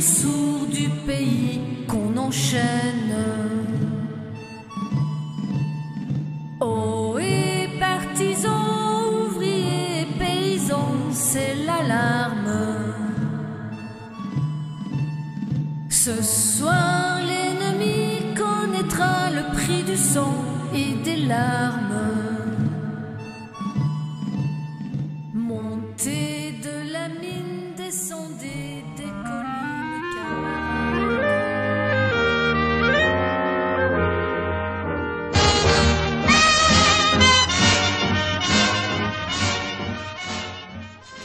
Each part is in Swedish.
sourd du pays qu'on enchaîne.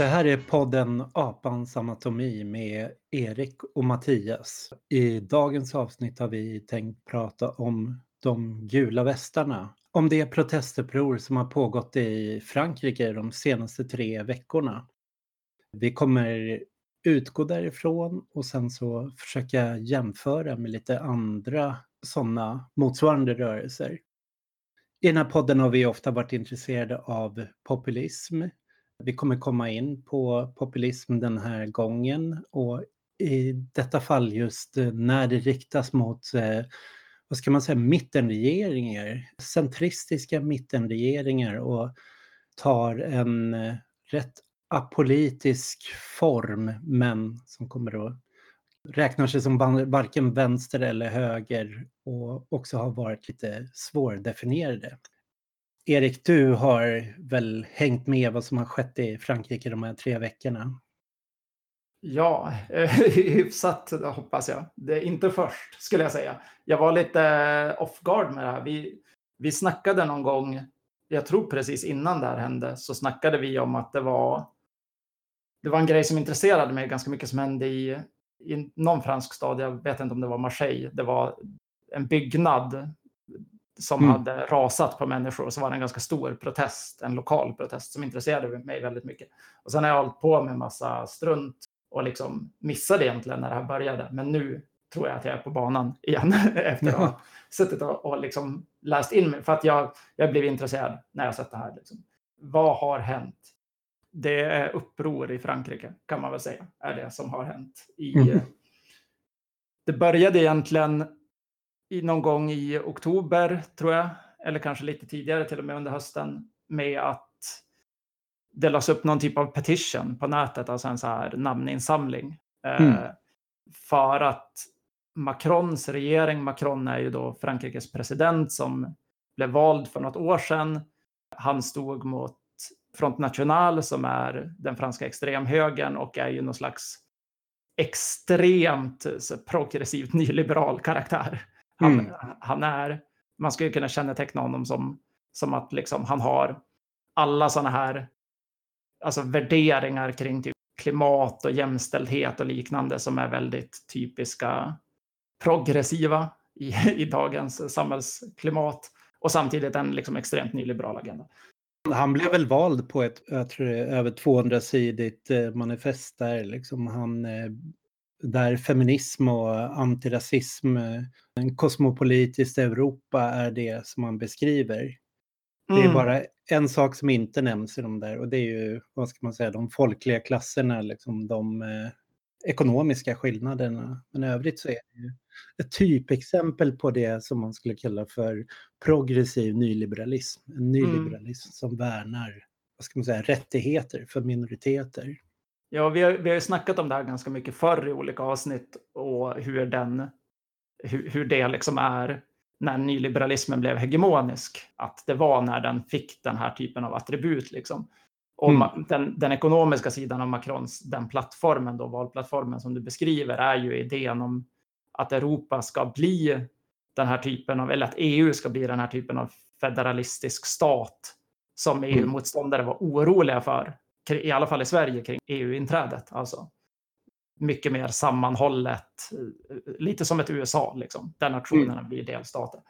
Det här är podden Apans anatomi med Erik och Mattias. I dagens avsnitt har vi tänkt prata om de gula västarna. Om det protestuppror som har pågått i Frankrike de senaste tre veckorna. Vi kommer utgå därifrån och sen så försöka jämföra med lite andra sådana motsvarande rörelser. I den här podden har vi ofta varit intresserade av populism, vi kommer komma in på populism den här gången och i detta fall just eh, när det riktas mot, eh, vad ska man säga, mittenregeringar, centristiska mittenregeringar och tar en eh, rätt apolitisk form men som kommer att räknar sig som varken vänster eller höger och också har varit lite svårdefinierade. Erik, du har väl hängt med vad som har skett i Frankrike de här tre veckorna? Ja, eh, hyfsat hoppas jag. Det är inte först skulle jag säga. Jag var lite off guard med det här. Vi, vi snackade någon gång, jag tror precis innan det här hände, så snackade vi om att det var, det var en grej som intresserade mig ganska mycket som hände i, i någon fransk stad. Jag vet inte om det var Marseille. Det var en byggnad som Mm. hade rasat på människor och så var det en ganska stor protest, en lokal protest som intresserade mig väldigt mycket. Och sen har jag hållit på med massa strunt och liksom missade egentligen när det här började. Men nu tror jag att jag är på banan igen efter att ha suttit och, och liksom läst in mig. För att jag, jag blev intresserad när jag sett det här. Liksom. Vad har hänt? Det är uppror i Frankrike kan man väl säga är det som har hänt. I, Mhm. Det började egentligen i någon gång i oktober tror jag, eller kanske lite tidigare till och med under hösten, med att det lades upp någon typ av petition på nätet, alltså en så här namninsamling. eh, Mm. För att Macrons regering, Macron är ju då Frankrikes president som blev vald för något år sedan. Han stod mot Front National som är den franska extremhögern och är ju någon slags extremt progressivt nyliberal karaktär. Han, Mm. han är, man skulle kunna känneteckna honom som, som att liksom han har alla sådana här alltså värderingar kring typ klimat och jämställdhet och liknande som är väldigt typiska progressiva i, i dagens samhällsklimat och samtidigt en liksom extremt nyliberal agenda. Han blev väl vald på ett jag tror det över 200-sidigt eh, manifest där, liksom han, eh, där feminism och antirasism, eh, en kosmopolitiskt Europa är det som han beskriver. Det är Mm. bara en sak som inte nämns i de där och det är ju, vad ska man säga, de folkliga klasserna, liksom de eh, ekonomiska skillnaderna. Men i övrigt så är det ju ett typexempel på det som man skulle kalla för progressiv nyliberalism. En nyliberalism som värnar, vad ska man säga, rättigheter för minoriteter. Ja, vi har, vi har ju snackat om det här ganska mycket förr i olika avsnitt och hur, den, hur, hur det liksom är när nyliberalismen blev hegemonisk. Att det var när den fick den här typen av attribut. Liksom. Och Mm. den, den ekonomiska sidan av Macrons, den plattformen, då, valplattformen som du beskriver, är ju idén om att Europa ska bli den här typen av, eller att EU ska bli den här typen av federalistisk stat som Mm. EU-motståndare var oroliga för, i alla fall i Sverige, kring EU-inträdet. Alltså mycket mer sammanhållet, eh, lite som ett USA, liksom, där nationerna blir delstater.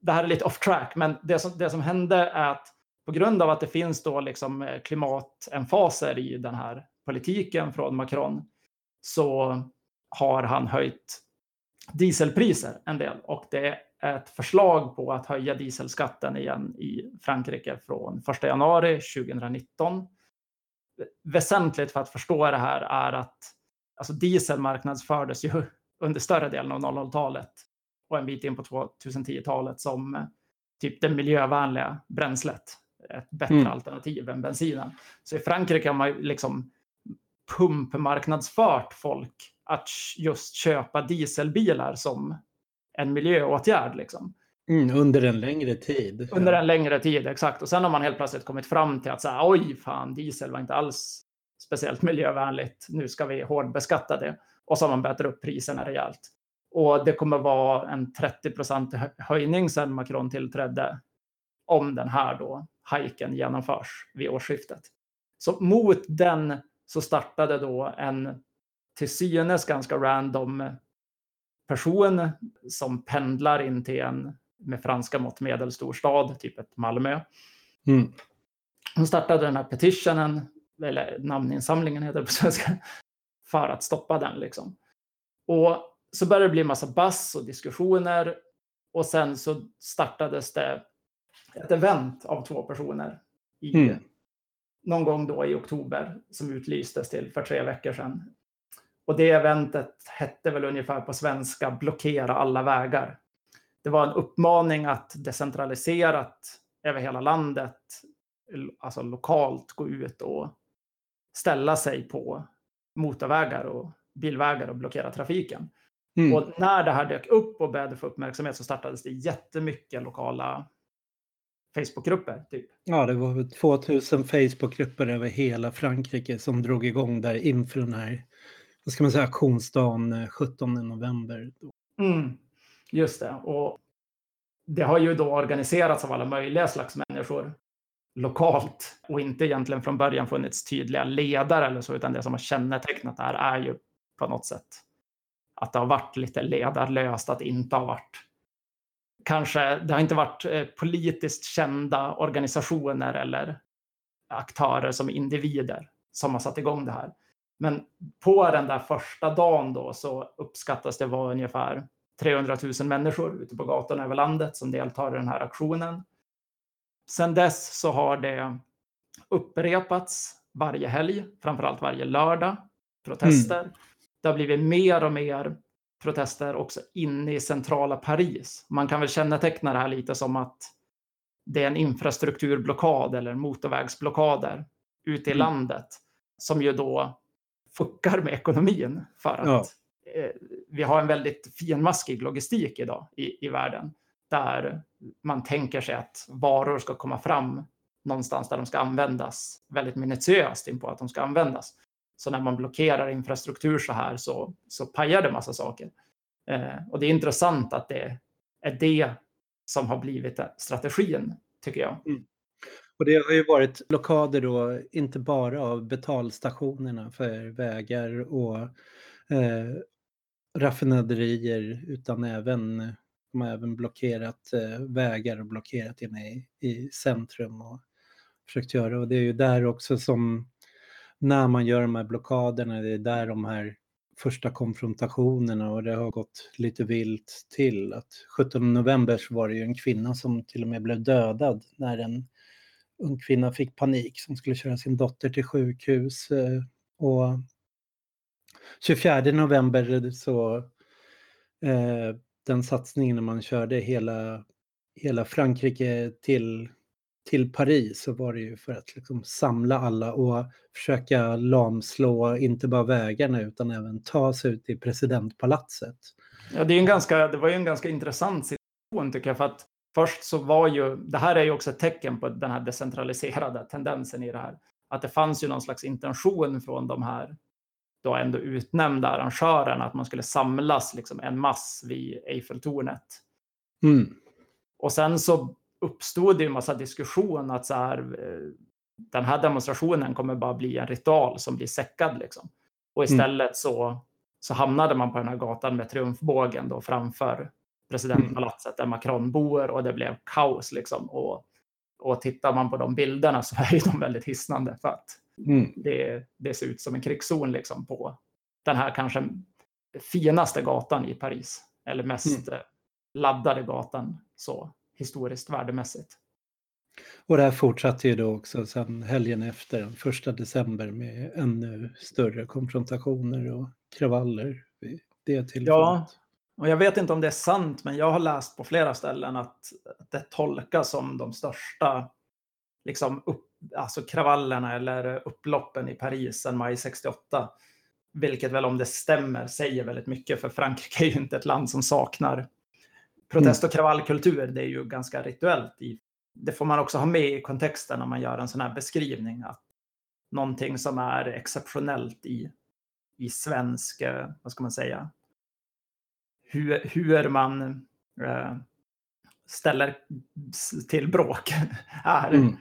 Det här är lite off track, men det som, det som hände är att på grund av att det finns då liksom eh, klimatemfaser i den här politiken från Macron så har han höjt dieselpriser en del och det ett förslag på att höja dieselskatten igen i Frankrike från 1 januari 2019. Väsentligt för att förstå det här är att alltså diesel marknadsfördes ju under större delen av 00-talet och en bit in på 2010-talet som typ det miljövänliga bränslet. Ett bättre mm. alternativ än bensinen. Så i Frankrike har man liksom pumpmarknadsfört folk att just köpa dieselbilar som en miljöåtgärd. Liksom. Mm, under en längre tid. Under en längre tid, exakt. Och sen har man helt plötsligt kommit fram till att så oj, fan, diesel var inte alls speciellt miljövänligt. Nu ska vi hårdbeskatta det. Och så har man bättre upp priserna rejält. Och det kommer vara en 30% höjning sedan Macron tillträdde om den här då hajken genomförs vid årsskiftet. Så mot den så startade då en till synes ganska random person som pendlar in till en med franska mått medelstor stad, typ ett Malmö. Mm. Hon startade den här petitionen, eller namninsamlingen heter det på svenska, för att stoppa den. Liksom. Och så började det bli massa bass och diskussioner och sen så startades det ett event av två personer i, mm. någon gång då i oktober som utlystes till för tre veckor sedan. Och det eventet hette väl ungefär på svenska blockera alla vägar. Det var en uppmaning att decentraliserat över hela landet, alltså lokalt gå ut och ställa sig på motorvägar och bilvägar och blockera trafiken. Mm. Och när det här dök upp och började få uppmärksamhet så startades det jättemycket lokala Facebookgrupper. Typ. Ja, det var 2000 Facebookgrupper över hela Frankrike som drog igång där inför den här, vad ska man säga, aktionsdagen 17 eh, november. Mm, just det. Och det har ju då organiserats av alla möjliga slags människor lokalt och inte egentligen från början funnits tydliga ledare eller så, utan det som har kännetecknat det här är ju på något sätt att det har varit lite ledarlöst, att det inte har varit kanske, det har inte varit eh, politiskt kända organisationer eller aktörer som individer som har satt igång det här. Men på den där första dagen då så uppskattas det vara ungefär 300 000 människor ute på gatorna över landet som deltar i den här aktionen. Sen dess så har det upprepats varje helg, framförallt varje lördag, protester. Mm. Det har blivit mer och mer protester också inne i centrala Paris. Man kan väl känneteckna det här lite som att det är en infrastrukturblockad eller motorvägsblockader ute i mm. landet som ju då fuckar med ekonomin för att ja. Eh, vi har en väldigt finmaskig logistik idag i, i världen där man tänker sig att varor ska komma fram någonstans där de ska användas väldigt minutiöst in på att de ska användas. Så när man blockerar infrastruktur så här så, så pajar det massa saker. Eh, och det är intressant att det är det som har blivit strategin, tycker jag. Mm. Och det har ju varit blockader då, inte bara av betalstationerna för vägar och eh, raffinaderier, utan även, de har även blockerat eh, vägar och blockerat inne i, i centrum och försökt göra. Och det är ju där också som när man gör de här blockaderna, det är där de här första konfrontationerna och det har gått lite vilt till. Att 17 november så var det ju en kvinna som till och med blev dödad när en ung kvinna fick panik som skulle köra sin dotter till sjukhus. Eh, och 24 november så eh, den satsningen när man körde hela, hela Frankrike till till Paris så var det ju för att liksom samla alla och försöka lamslå inte bara vägarna utan även ta sig ut i presidentpalatset. Ja, det, är en ganska, det var ju en ganska intressant situation tycker jag. För att först så var ju, det här är ju också ett tecken på den här decentraliserade tendensen i det här. Att det fanns ju någon slags intention från de här då ändå utnämnda arrangörerna att man skulle samlas liksom en mass vid Eiffeltornet. Mm. Och sen så uppstod det en massa diskussion att så här, eh, den här demonstrationen kommer bara bli en ritual som blir säckad. Liksom. Och mm. istället mm. så, så hamnade man på den här gatan med triumfbågen då framför presidentpalatset där Macron bor och det blev kaos. Liksom. Och, och tittar man på de bilderna så är de väldigt hisnande för att mm. det, det ser ut som en krigszon liksom, på den här kanske finaste gatan i Paris. Eller mest mm. laddade gatan så historiskt värdemässigt. Och det här fortsatte ju då också sen helgen efter, den första december, med ännu större konfrontationer och kravaller vid det tillfället. Ja, och jag vet inte om det är sant, men jag har läst på flera ställen att, att det tolkas som de största liksom upp, alltså kravallerna eller upploppen i Paris sedan maj 68. Vilket väl om det stämmer säger väldigt mycket, för Frankrike är ju inte ett land som saknar protest och kravallkultur. Det är ju ganska rituellt. I, det får man också ha med i kontexten när man gör en sån här beskrivning. Att någonting som är exceptionellt i, i svensk, eh, vad ska man säga, hur, hur man äh, ställer till bråk är. Mm.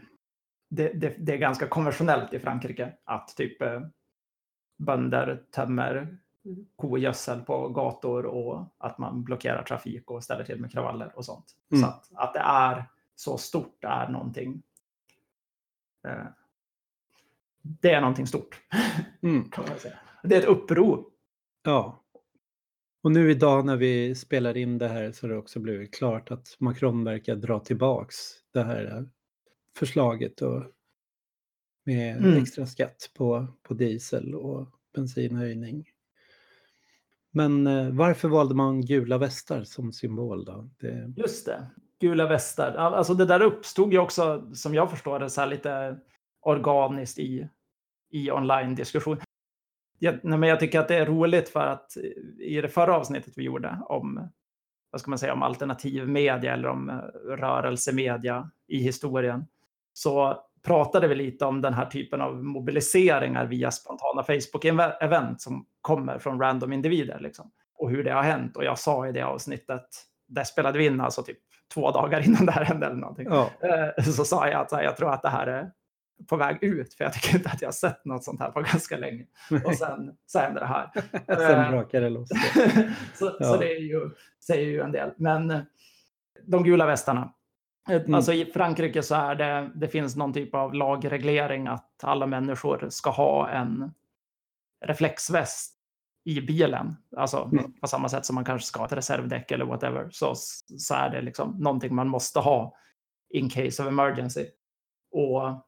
Det, det, det, är ganska konventionellt i Frankrike att typ äh, bönder tömmer kogödsel på gator och att man blockerar trafik och ställer till med kravaller och sånt. Mm. Så att, att det är så stort är någonting. Eh, det är någonting stort. Mm. Kan man säga. Det är ett uppror. Ja. Och nu idag när vi spelar in det här så har det också blivit klart att Macron verkar dra tillbaks det här förslaget och med mm. extra skatt på, på diesel och bensinhöjning. Men eh, varför valde man gula västar som symbol då? Det... Just det, gula västar. Alltså det där uppstod ju också, som jag förstår det, så här lite organiskt i, i online-diskussion. Jag, men jag tycker att det är roligt för att i det förra avsnittet vi gjorde om, vad ska man säga, om alternativ media eller om eh, rörelsemedia i historien, så pratade vi lite om den här typen av mobiliseringar via spontana Facebook-event som kommer från random individer. Liksom, och hur det har hänt. Och jag sa i det avsnittet, där spelade vi in alltså typ två dagar innan det här hände eller någonting. Ja. Eh, så sa jag att jag tror att det här är på väg ut, för jag tycker inte att jag har sett något sånt här på ganska länge. Och sen så hände det här. sen eh, brakade det loss. så, ja. så det är ju, säger ju en del. Men de gula västarna, Mm. Alltså i Frankrike så är det, det finns någon typ av lagreglering att alla människor ska ha en reflexväst i bilen. Alltså mm. på samma sätt som man kanske ska ha ett reservdäck eller whatever. Så, så är det liksom någonting man måste ha in case of emergency. Och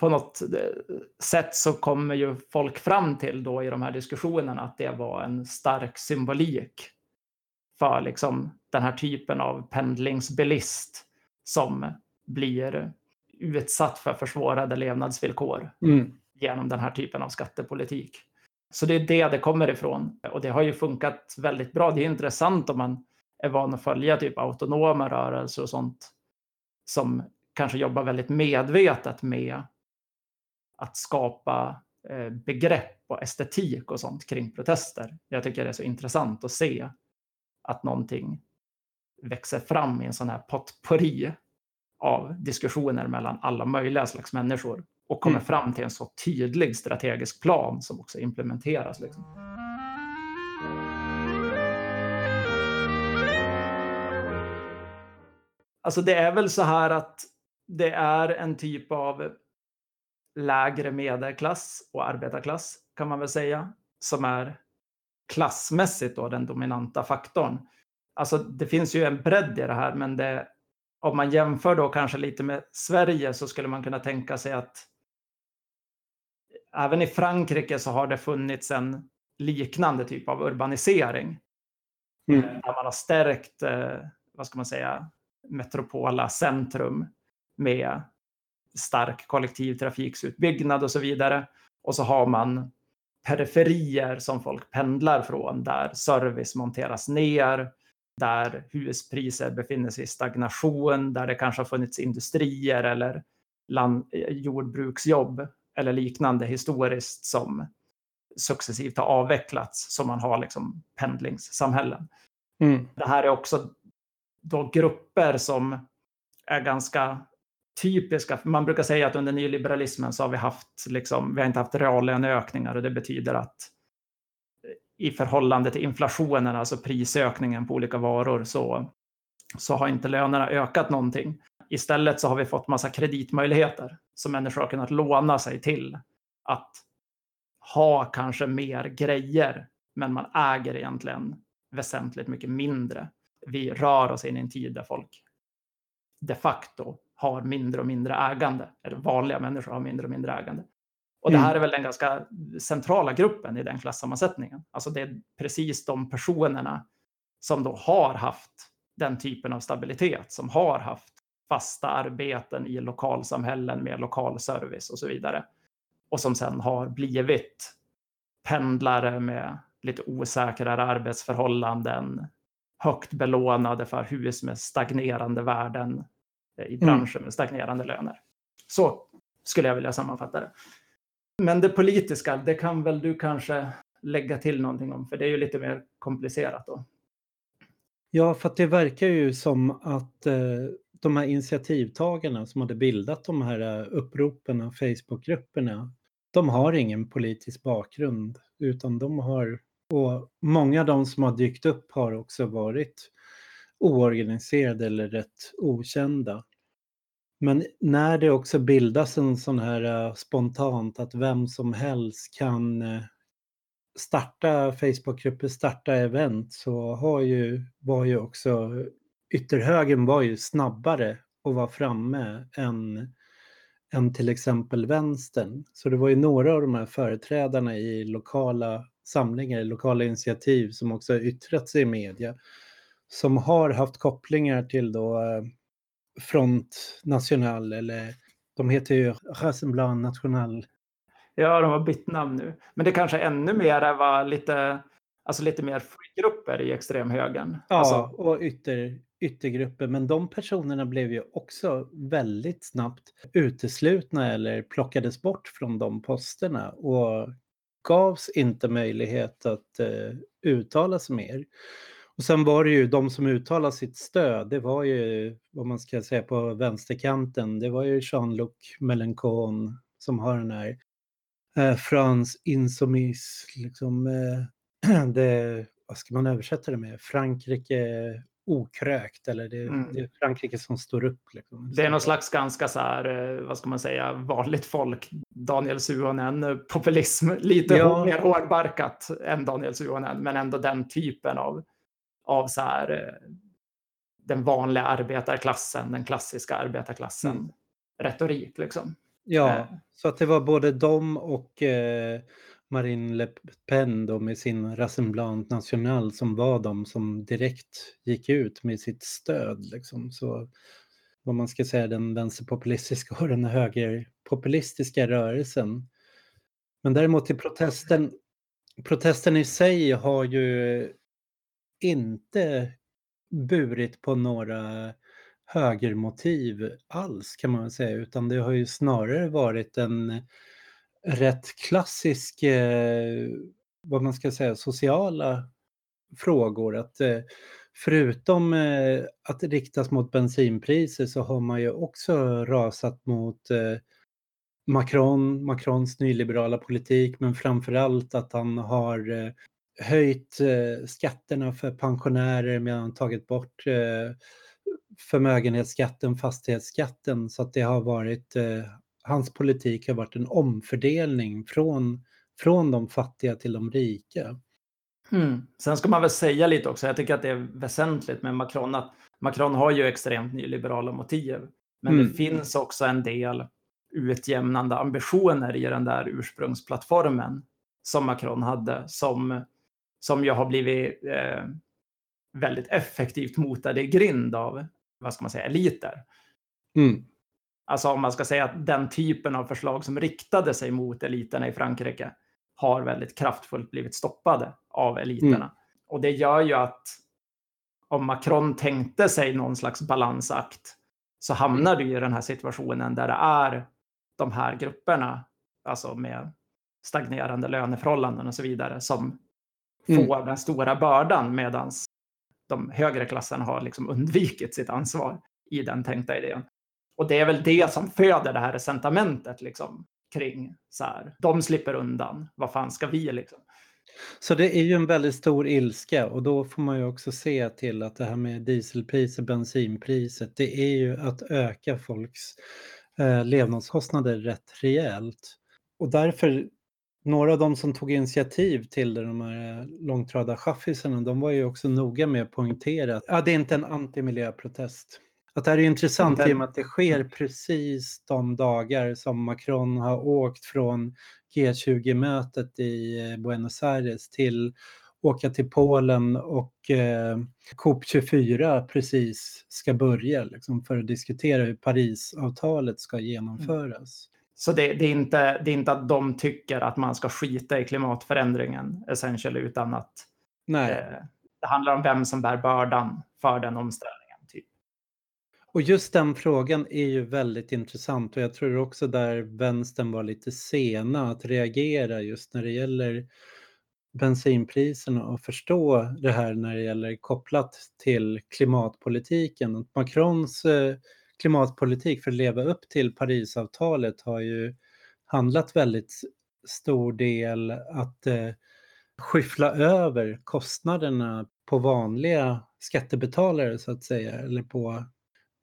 på något eh, sätt så kommer ju folk fram till då i de här diskussionerna att det var en stark symbolik för liksom den här typen av pendlingsbilist som blir utsatt för försvårade levnadsvillkor mm. genom den här typen av skattepolitik. Så det är det det kommer ifrån och det har ju funkat väldigt bra. Det är intressant om man är van att följa typ autonoma rörelser och sånt som kanske jobbar väldigt medvetet med att skapa eh, begrepp och estetik och sånt kring protester. Jag tycker det är så intressant att se att någonting växer fram i en sån här potpourri av diskussioner mellan alla möjliga slags människor och kommer mm. fram till en så tydlig strategisk plan som också implementeras. Liksom. Alltså det är väl så här att det är en typ av lägre medelklass och arbetarklass kan man väl säga som är klassmässigt då den dominanta faktorn. Alltså det finns ju en bredd i det här, men det, om man jämför då kanske lite med Sverige så skulle man kunna tänka sig att även i Frankrike så har det funnits en liknande typ av urbanisering. Mm. Eh, där man har stärkt, eh, vad ska man säga, metropola centrum med stark kollektivtrafiksutbyggnad och så vidare. Och så har man periferier som folk pendlar från där service monteras ner, där huspriser befinner sig i stagnation, där det kanske har funnits industrier eller land, jordbruksjobb eller liknande historiskt som successivt har avvecklats som man har liksom pendlingssamhällen. Mm. Det här är också då grupper som är ganska typiska. Man brukar säga att under nyliberalismen så har vi haft, liksom, vi har inte haft reallöneökningar och det betyder att eh, i förhållande till inflationen, alltså prisökningen på olika varor, så, så har inte lönerna ökat någonting. Istället så har vi fått massa kreditmöjligheter som människor har kunnat låna sig till att ha kanske mer grejer, men man äger egentligen väsentligt mycket mindre. vi rör oss in i en tid där folk de facto har mindre och mindre ägande, eller vanliga människor har mindre och mindre ägande. Och det här Mm. är väl den ganska centrala gruppen i den klassammansättningen. Alltså det är precis de personerna som då har haft den typen av stabilitet, som har haft fasta arbeten i lokalsamhällen med lokal service och så vidare. Och som sen har blivit pendlare med lite osäkrare arbetsförhållanden, högt belånade för hus med stagnerande värden i branscher med stagnerande löner. Så skulle jag vilja sammanfatta det. Men det politiska, det kan väl du kanske lägga till någonting om, för det är ju lite mer komplicerat då. Ja, för det verkar ju som att eh, de här initiativtagarna som hade bildat de här eh, uppropen och Facebookgrupperna, de har ingen politisk bakgrund, utan de har, och många av de som har dykt upp har också varit oorganiserade eller rätt okända. Men när det också bildas en sån här eh, spontant att vem som helst kan eh, starta Facebookgrupper, starta event så har ju, var ju också ytterhögern var ju snabbare att vara framme än, än till exempel vänstern. Så det var ju några av de här företrädarna i lokala samlingar, lokala initiativ som också yttrat sig i media som har haft kopplingar till då eh, Front National eller de heter ju Rassemblement National. Ja, de har bytt namn nu. Men det kanske ännu mer var lite, alltså lite mer grupper i extremhögern. Ja, Alltså, och ytter, yttergrupper. Men de personerna blev ju också väldigt snabbt uteslutna eller plockades bort från de posterna och gavs inte möjlighet att eh, uttala sig mer. Och sen var det ju de som uttalade sitt stöd, det var ju vad man ska säga på vänsterkanten, det var ju Jean-Luc Mélenchon som har den här eh, France Insoumise, liksom eh, det, vad ska man översätta det med? Frankrike okrökt eller det, Mm. det är Frankrike som står upp. Liksom. det är någon slags ganska så här, eh, vad ska man säga, vanligt folk. Daniel Suhonen, eh, populism, lite Ja. mer hårdbarkat än Daniel Suhonen, men ändå den typen av, av så här, eh, den vanliga arbetarklassen, den klassiska arbetarklassen, Mm. retorik liksom. Ja, Eh. så att det var både dem och eh, Marine Le Pen då med sin Rassemblement National som var de som direkt gick ut med sitt stöd. Liksom. Så vad man ska säga den vänsterpopulistiska och den högerpopulistiska rörelsen. Men däremot till protesten, protesten i sig har ju inte burit på några högermotiv alls kan man väl säga, utan det har ju snarare varit en rätt klassisk, eh, vad man ska säga, sociala frågor. Att eh, förutom eh, att riktas mot bensinpriser så har man ju också rasat mot eh, Macron, Macrons nyliberala politik, men framförallt att han har eh, höjt eh, skatterna för pensionärer medan tagit bort eh, förmögenhetsskatten, fastighetsskatten, så att det har varit, eh, hans politik har varit en omfördelning från, från de fattiga till de rika. Mm. Sen ska man väl säga lite också, jag tycker att det är väsentligt med Macron, att Macron har ju extremt nyliberala motiv. Men Mm. det finns också en del utjämnande ambitioner i den där ursprungsplattformen som Macron hade, som, som ju har blivit eh, väldigt effektivt motade i grind av, vad ska man säga, eliter. Mm. Alltså om man ska säga att den typen av förslag som riktade sig mot eliterna i Frankrike har väldigt kraftfullt blivit stoppade av eliterna. Mm. Och det gör ju att om Macron tänkte sig någon slags balansakt så hamnar du i den här situationen där det är de här grupperna, alltså med stagnerande löneförhållanden och så vidare, som Mm. får den stora bördan medan de högre klasserna har liksom undvikit sitt ansvar i den tänkta idén. Och det är väl det som föder det här resentamentet liksom, kring så här, de slipper undan, vad fan ska vi liksom? Så det är ju en väldigt stor ilska och då får man ju också se till att det här med dieselpriser, bensinpriset, det är ju att öka folks eh, levnadskostnader rätt rejält. Och därför några av de som tog initiativ till de här långtradarchaffisarna, de var ju också noga med att poängtera att ja, det är inte en antimiljöprotest. Att det här är intressant i och med att det sker precis de dagar som Macron har åkt från G20-mötet i Buenos Aires till åka till Polen och eh, COP24 precis ska börja liksom, för att diskutera hur Parisavtalet ska genomföras. Så det, det, är inte, det är inte att de tycker att man ska skita i klimatförändringen essentially, utan att Nej. eh, det handlar om vem som bär bördan för den omställningen. Typ. Och just den frågan är ju väldigt intressant och jag tror också där vänstern var lite sena att reagera just när det gäller bensinpriserna och förstå det här när det gäller kopplat till klimatpolitiken. Macrons eh, klimatpolitik för att leva upp till Parisavtalet har ju handlat väldigt stor del att eh, skyffla över kostnaderna på vanliga skattebetalare så att säga, eller på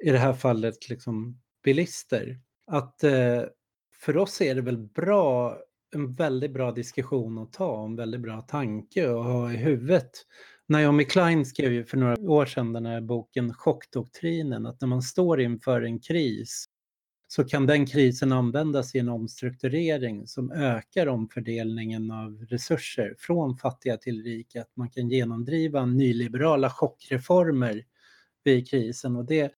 i det här fallet liksom bilister. Att eh, för oss är det väl bra, en väldigt bra diskussion att ta, en väldigt bra tanke att ha i huvudet. Naomi Klein skrev ju för några år sedan den här boken Chockdoktrinen, att när man står inför en kris så kan den krisen användas i en omstrukturering som ökar omfördelningen av resurser från fattiga till rika. Att man kan genomdriva nyliberala chockreformer vid krisen och det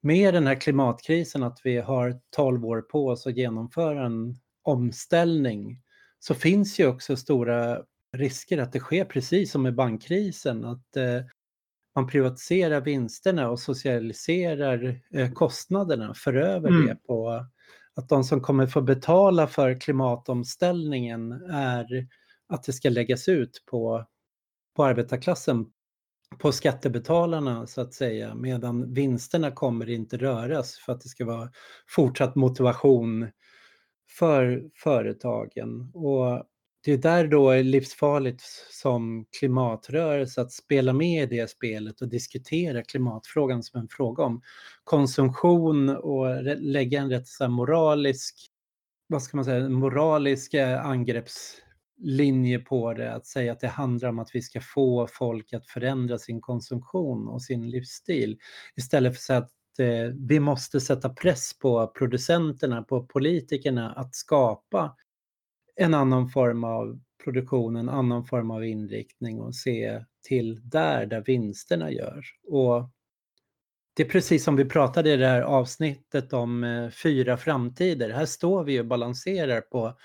med den här klimatkrisen att vi har 12 år på oss att genomföra en omställning så finns ju också stora risker att det sker precis som med bankkrisen, att eh, man privatiserar vinsterna och socialiserar eh, kostnaderna, för över mm. det på att de som kommer få betala för klimatomställningen är att det ska läggas ut på, på arbetarklassen, på skattebetalarna så att säga, medan vinsterna kommer inte röras för att det ska vara fortsatt motivation för företagen. Och det är där då är livsfarligt som klimatrörelse att spela med i det spelet och diskutera klimatfrågan som en fråga om konsumtion och lägga en rätt så moralisk, vad ska man säga, moralisk angreppslinje på det. Att säga att det handlar om att vi ska få folk att förändra sin konsumtion och sin livsstil istället för att säga att vi måste sätta press på producenterna, på politikerna att skapa en annan form av produktion, en annan form av inriktning och se till där, där vinsterna görs. Och det är precis som vi pratade i det här avsnittet om eh, fyra framtider. Här står vi och balanserar på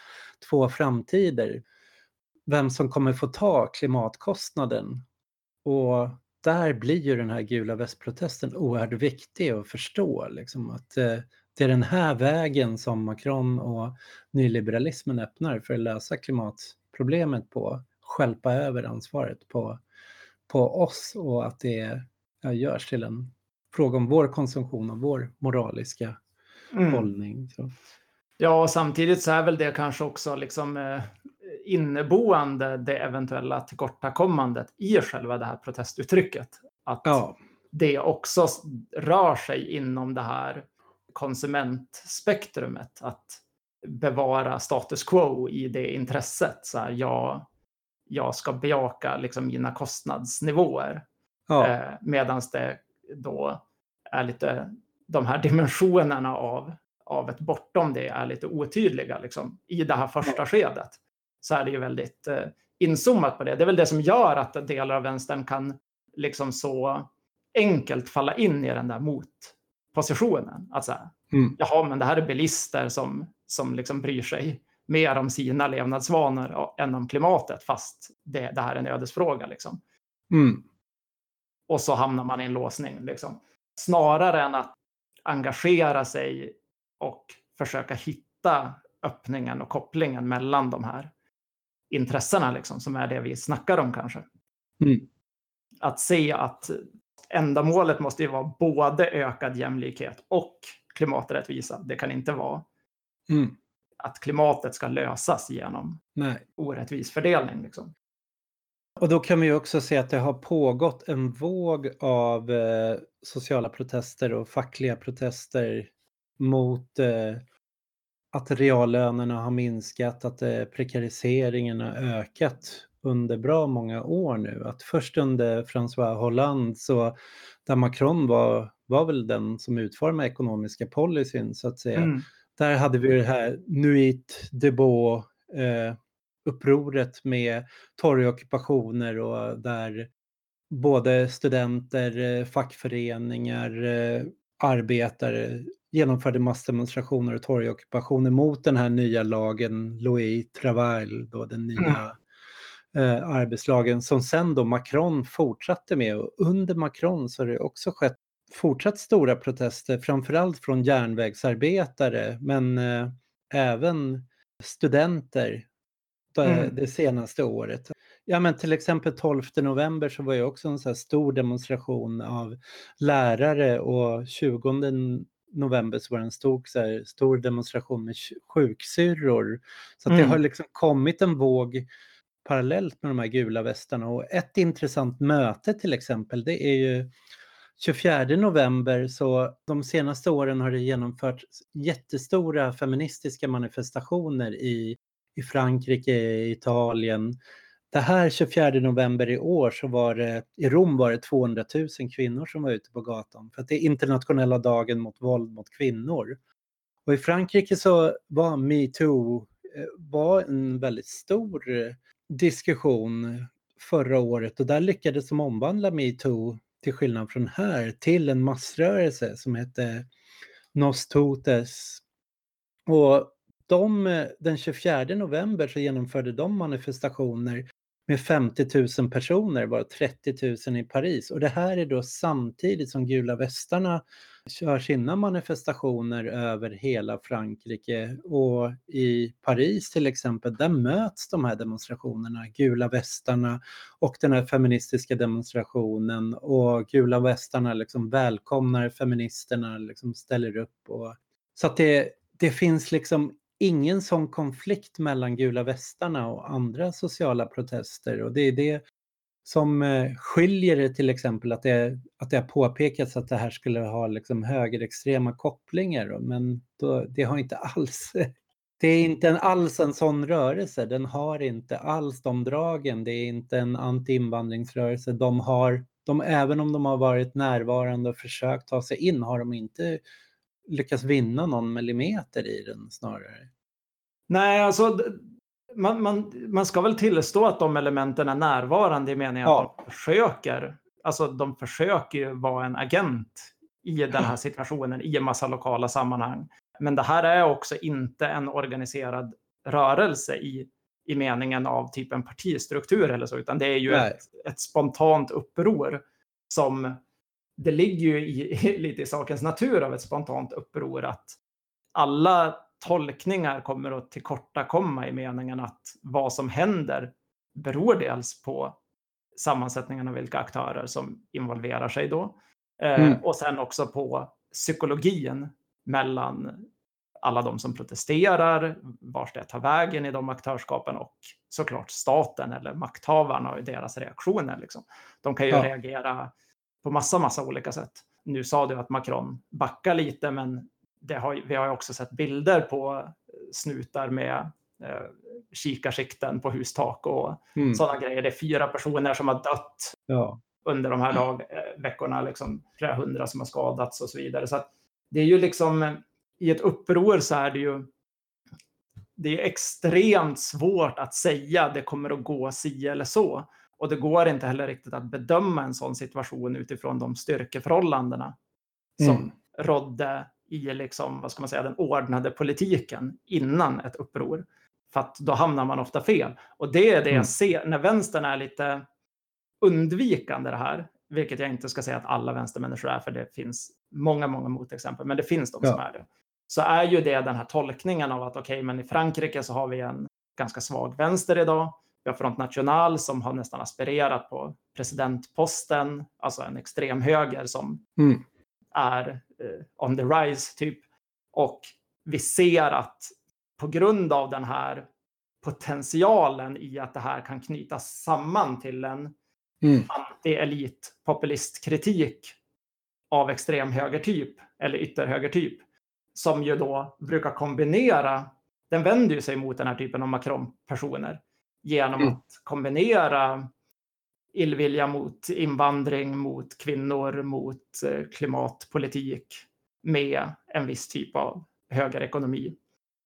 två framtider. Vem som kommer få ta klimatkostnaden. Och där blir ju den här gula västprotesten oerhört viktig att förstå. Liksom, att eh, det är den här vägen som Macron och nyliberalismen öppnar för att lösa klimatproblemet på, skälpa över ansvaret på, på oss och att det ja, görs till en fråga om vår konsumtion och vår moraliska mm. hållning. Så. Ja, och samtidigt så är väl det kanske också liksom eh, inneboende det eventuella tillkortakommandet i själva det här protestuttrycket. Att ja. det också rör sig inom det här konsumentspektrumet att bevara status quo i det intresset. Så här, jag, jag ska bejaka liksom mina kostnadsnivåer. Ja. Eh, Medan det då är lite de här dimensionerna av, av ett bortom det är lite otydliga liksom, i det här första skedet. Så är det ju väldigt eh, inzoomat på det. Det är väl det som gör att delar av vänstern kan liksom så enkelt falla in i den där mot positionen. Att så här, mm. jaha, men det här är bilister som, som liksom bryr sig mer om sina levnadsvanor än om klimatet, fast det, det här är en ödesfråga. Liksom. Mm. Och så hamnar man i en låsning. Liksom. Snarare än att engagera sig och försöka hitta öppningen och kopplingen mellan de här intressena, liksom, som är det vi snackar om kanske. Mm. Att se att ändamålet måste ju vara både ökad jämlikhet och klimaträttvisa. Det kan inte vara mm. att klimatet ska lösas genom Nej. orättvis fördelning. Liksom. Och då kan vi också se att det har pågått en våg av eh, sociala protester och fackliga protester mot eh, att reallönerna har minskat, att eh, prekariseringen har ökat under bra många år nu. Att först under François Hollande, så, där Macron var, var väl den som utformade ekonomiska policyn så att säga. Mm. Där hade vi det här Nuit Debo eh, upproret med torgockupationer och där både studenter, eh, fackföreningar, eh, arbetare genomförde massdemonstrationer och torgockupationer mot den här nya lagen, Louis Travail, då den nya mm. Eh, arbetslagen, som sen då Macron fortsatte med. Och under Macron så har det också skett fortsatt stora protester, framförallt från järnvägsarbetare, men eh, även studenter mm. det senaste året. Ja men till exempel 12 november så var ju också en så stor demonstration av lärare och 20 november så var det en stor, så här, stor demonstration med sjuksyrror. Så mm. det har liksom kommit en våg parallellt med de här gula västarna och ett intressant möte till exempel det är ju 24 november så de senaste åren har det genomförts jättestora feministiska manifestationer i, i Frankrike, Italien, det här 24 november i år så var det, i Rom var det 200 000 kvinnor som var ute på gatan. För att det är internationella dagen mot våld mot kvinnor. Och i Frankrike så var metoo eh, var en väldigt stor eh, diskussion förra året och där lyckades de omvandla metoo till skillnad från här till en massrörelse som hette Nostotes. Och de, den 24 november så genomförde de manifestationer med 50 000 personer, bara 30 000 i Paris. Och det här är då samtidigt som Gula västarna kör sina manifestationer över hela Frankrike. Och i Paris till exempel, där möts de här demonstrationerna, Gula västarna och den här feministiska demonstrationen. Och Gula västarna liksom välkomnar feministerna, liksom ställer upp. Och... Så att det, det finns liksom ingen sån konflikt mellan gula västarna och andra sociala protester och det är det som eh, skiljer det till exempel att det, att det har påpekats att det här skulle ha liksom högerextrema kopplingar men då, det har inte alls det är inte en, alls en sån rörelse, den har inte alls de dragen, det är inte en anti-invandringsrörelse, de har, de, även om de har varit närvarande och försökt ta sig in har de inte lyckats vinna någon millimeter i den snarare. Nej, alltså man, man, man ska väl tillstå att de elementen är närvarande i meningen ja. att de försöker. Alltså de försöker ju vara en agent i den här situationen i en massa lokala sammanhang. Men det här är också inte en organiserad rörelse i, i meningen av typ en partistruktur eller så, utan det är ju ett, ett, spontant uppror som det ligger ju i, lite i sakens natur av ett spontant uppror att alla tolkningar kommer att tillkortakomma i meningen att vad som händer beror dels på sammansättningen av vilka aktörer som involverar sig då. Eh, mm. och sen också på psykologin mellan alla de som protesterar, vars det tar vägen i de aktörskapen och såklart staten eller makthavarna och deras reaktioner. Liksom. De kan ju ja. reagera på massa, massa olika sätt. Nu sa du att Macron backar lite, men har, vi har också sett bilder på snutar med eh, kikarsikten på hustak och mm. sådana grejer. Det är fyra personer som har dött ja. under de här dag, eh, veckorna, liksom, flera hundra som har skadats och så vidare. Så det är ju liksom, i ett uppror så är det ju det är extremt svårt att säga det kommer att gå si eller så. Och det går inte heller riktigt att bedöma en sån situation utifrån de styrkeförhållandena som mm. rådde i liksom, vad ska man säga, den ordnade politiken innan ett uppror. För att då hamnar man ofta fel. Och det är det mm. jag ser när vänstern är lite undvikande det här, vilket jag inte ska säga att alla vänstermänniskor är, för det finns många, många motexempel, men det finns de ja. som är det. Så är ju det den här tolkningen av att okej, okay, men i Frankrike så har vi en ganska svag vänster idag. Vi har Front National som har nästan aspirerat på presidentposten, alltså en extrem höger som mm. Är eh, on the rise typ. Och vi ser att på grund av den här potentialen i att det här kan knytas samman till en mm. anti-elit populistkritik av extrem högertyp eller ytterhögertyp som ju då brukar kombinera, den vänder ju sig mot den här typen av Macron-personer genom Mm. att kombinera illvilja mot invandring, mot kvinnor, mot eh, klimatpolitik med en viss typ av högerekonomi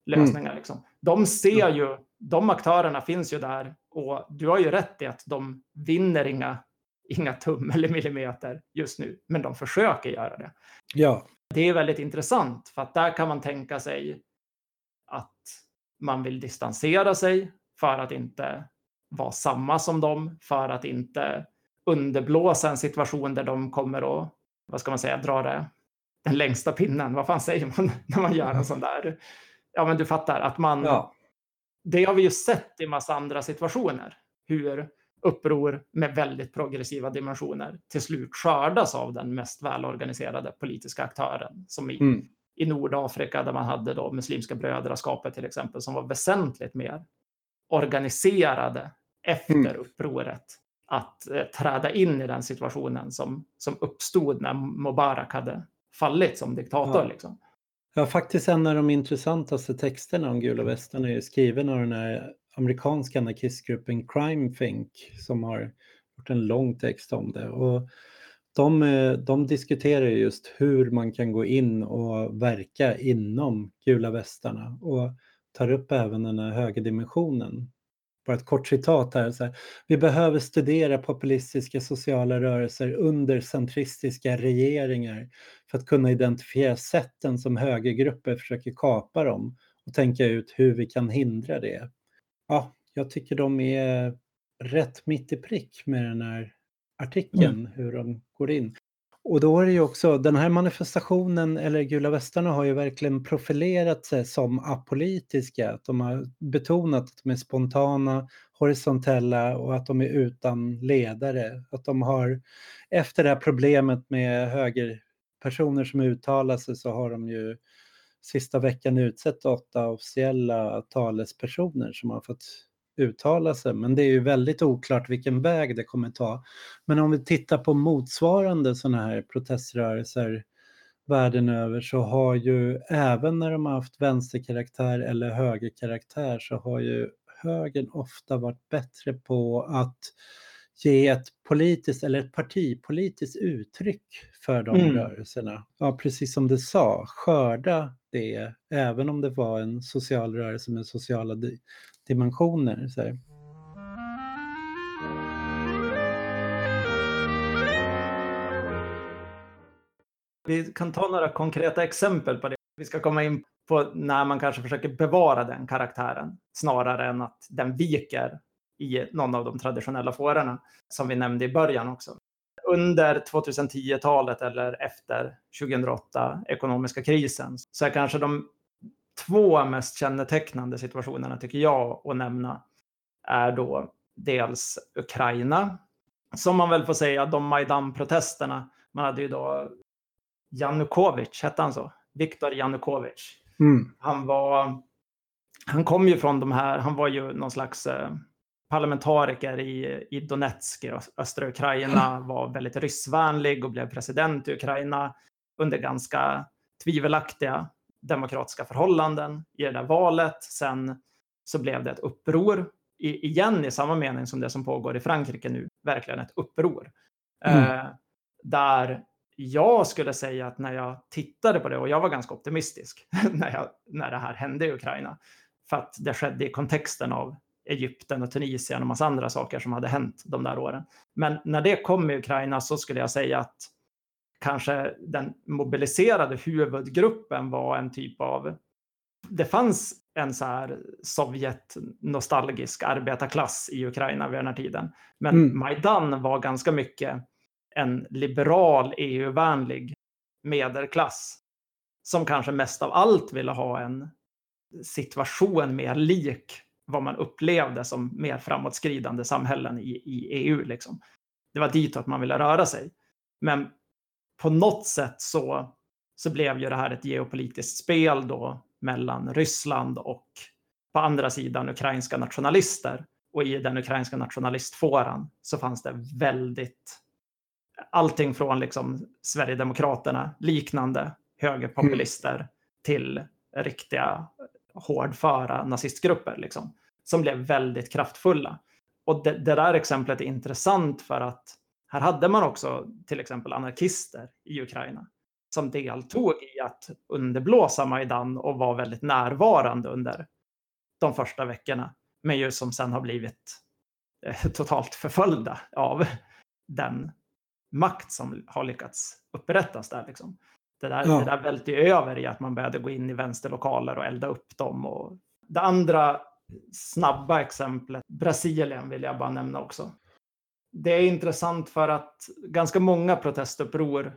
lösningar. Liksom. De ser ju, de aktörerna finns ju där och du har ju rätt i att de vinner inga, inga tum eller millimeter just nu, men de försöker göra det. Ja, Det är väldigt intressant för att där kan man tänka sig att man vill distansera sig för att inte vara samma som dem, för att inte underblåsa en situation där de kommer att, vad ska man säga, dra det, den längsta pinnen. Vad fan säger man när man gör en sån där? Ja, men du fattar att man, ja. det har vi ju sett i massa andra situationer, hur uppror med väldigt progressiva dimensioner till slut skördas av den mest välorganiserade politiska aktören, som i, Mm. i Nordafrika där man hade då Muslimska brödraskapet till exempel, som var väsentligt mer organiserade efter Mm. upproret att eh, träda in i den situationen som, som uppstod när Mubarak hade fallit som diktator. Ja. Liksom. Ja, faktiskt en av de intressantaste texterna om gula västarna är ju skriven av den här amerikanska anarkistgruppen Crime Think som har gjort en lång text om det. Och de, eh, de diskuterar just hur man kan gå in och verka inom gula västarna och tar upp även den här högerdimensionen. Bara ett kort citat här. Så här. Vi behöver studera populistiska sociala rörelser under centristiska regeringar för att kunna identifiera sätten som högergrupper försöker kapa dem och tänka ut hur vi kan hindra det. Ja, jag tycker de är rätt mitt i prick med den här artikeln, hur de går in. Och då är det ju också, den här manifestationen, eller Gula västarna, har ju verkligen profilerat sig som apolitiska. Att de har betonat att de är spontana, horisontella och att de är utan ledare. Att de har, efter det här problemet med högerpersoner som uttalar sig så har de ju sista veckan utsett åtta officiella talespersoner som har fått uttala sig. Men det är ju väldigt oklart vilken väg det kommer ta. Men om vi tittar på motsvarande sådana här proteströrelser världen över så har ju även när de har haft vänsterkaraktär eller högerkaraktär så har ju högern ofta varit bättre på att ge ett politiskt eller ett partipolitiskt uttryck för de Mm. rörelserna. Ja, precis som du sa, skörda det, även om det var en social rörelse med sociala dimensioner. Så här. Vi kan ta några konkreta exempel på det. Vi ska komma in på när man kanske försöker bevara den karaktären snarare än att den viker i någon av de traditionella fårorna som vi nämnde i början också. Under 2010-talet eller efter 2008 ekonomiska krisen så är kanske de två mest kännetecknande situationerna tycker jag att nämna är då dels Ukraina som man väl får säga de Majdan-protesterna. Man hade ju då Janukovic, hette han så? Viktor Janukovic. Mm. Han var, han kom ju från de här, han var ju någon slags eh, parlamentariker i, i Donetsk östra Ukraina, var väldigt ryssvänlig och blev president i Ukraina under ganska tvivelaktiga demokratiska förhållanden i det där valet. Sen så blev det ett uppror, i, igen i samma mening som det som pågår i Frankrike nu, verkligen ett uppror. Mm. Eh, där jag skulle säga att när jag tittade på det, och jag var ganska optimistisk när, jag, när det här hände i Ukraina, för att det skedde i kontexten av Egypten och Tunisien och massa andra saker som hade hänt de där åren. Men när det kom i Ukraina så skulle jag säga att kanske den mobiliserade huvudgruppen var en typ av... Det fanns en så här Sovjet-nostalgisk arbetarklass i Ukraina vid den här tiden. Men Mm. Majdan var ganska mycket en liberal, EU-vänlig medelklass som kanske mest av allt ville ha en situation mer lik vad man upplevde som mer framåtskridande samhällen i, i EU. Liksom. Det var ditåt man ville röra sig. Men på något sätt så, så blev ju det här ett geopolitiskt spel då mellan Ryssland och på andra sidan ukrainska nationalister. Och i den ukrainska nationalistfåran så fanns det väldigt allting från liksom Sverigedemokraterna, liknande högerpopulister, till riktiga hårdföra nazistgrupper liksom, som blev väldigt kraftfulla. Och det, det där exemplet är intressant för att här hade man också till exempel anarkister i Ukraina som deltog i att underblåsa Majdan och var väldigt närvarande under de första veckorna. Men ju som sen har blivit eh, totalt förföljda av den makt som har lyckats upprättas där. Liksom. Det där, ja. det där välte över i att man började gå in i vänsterlokaler och elda upp dem. Och det andra snabba exemplet, Brasilien vill jag bara nämna också. Det är intressant för att ganska många protestuppror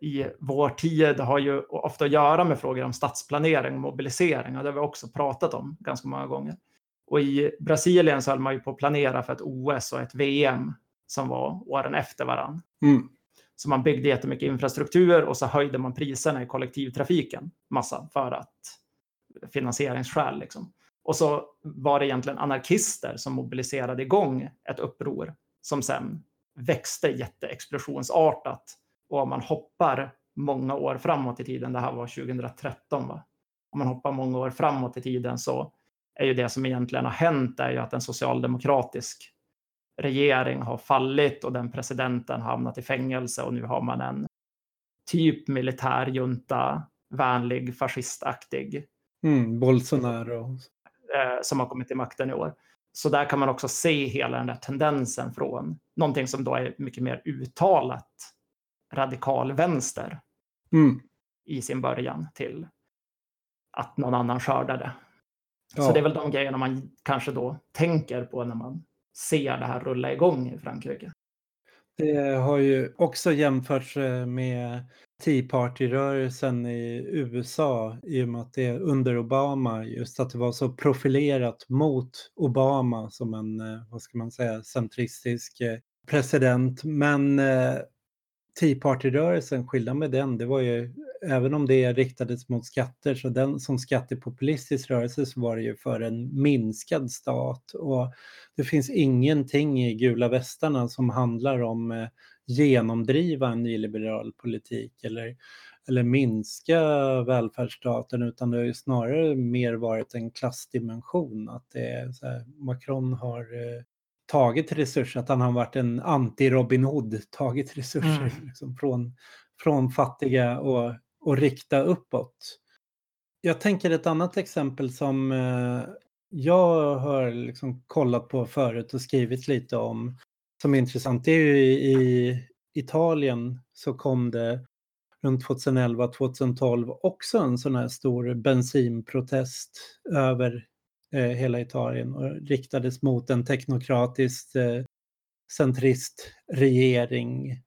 i vår tid har ju ofta att göra med frågor om stadsplanering och mobilisering och det har vi också pratat om ganska många gånger. Och i Brasilien så höll man ju på att planera för ett OS och ett VM som var åren efter varann. Mm. Så man byggde jättemycket infrastruktur och så höjde man priserna i kollektivtrafiken massa för att finansieringsskäl liksom. Och så var det egentligen anarkister som mobiliserade igång ett uppror som sen växte jätteexplosionsartat. Och om man hoppar många år framåt i tiden, det här var 2013 va? Om man hoppar många år framåt i tiden så är ju det som egentligen har hänt är ju att en socialdemokratisk regering har fallit och den presidenten har hamnat i fängelse och nu har man en typ militärjunta, vänlig, fascistaktig. Mm, Bolsonaro. Eh, som har kommit till makten i år. Så där kan man också se hela den där tendensen från någonting som då är mycket mer uttalat radikal vänster mm. i sin början till att någon annan skördade. Ja. Så det är väl de grejerna man kanske då tänker på när man ser det här rulla igång i Frankrike. Det har ju också jämförts eh, med Tea Party-rörelsen i USA i och med att det är under Obama, just att det var så profilerat mot Obama som en, eh, vad ska man säga, centristisk eh, president. Men Tea Party-rörelsen, skillnaden med den, det var ju, även om det riktades mot skatter, så den som skattepopulistisk rörelse så var det ju för en minskad stat. Och det finns ingenting i gula västarna som handlar om eh, genomdriva en nyliberal politik eller, eller minska välfärdsstaten, utan det har ju snarare mer varit en klassdimension. Att det är så här, Macron har eh, tagit resurser, att han har varit en anti-Robin Hood, tagit resurser mm. liksom, från, från fattiga och, och rikta uppåt. Jag tänker ett annat exempel som eh, jag har liksom kollat på förut och skrivit lite om som är intressant. Det är ju i, i Italien så kom det runt 2011-2012 också en sån här stor bensinprotest över eh, hela Italien och riktades mot en teknokratisk eh, centristregering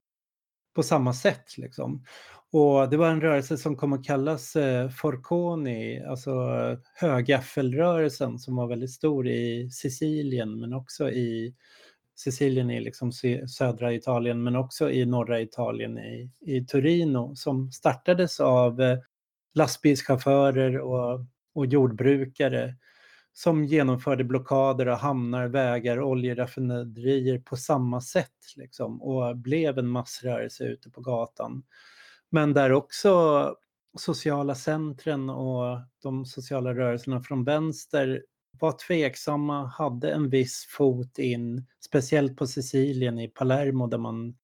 på samma sätt. Liksom. Och det var en rörelse som kom att kallas eh, Forconi, alltså högaffelrörelsen som var väldigt stor i Sicilien men också i Sicilien i liksom södra Italien men också i norra Italien i, i Torino som startades av eh, lastbilschaufförer och, och jordbrukare som genomförde blockader av hamnar, vägar, oljeraffinaderier på samma sätt liksom, och blev en massrörelse ute på gatan. Men där också sociala centren och de sociala rörelserna från vänster var tveksamma, hade en viss fot in, speciellt på Sicilien i Palermo där man,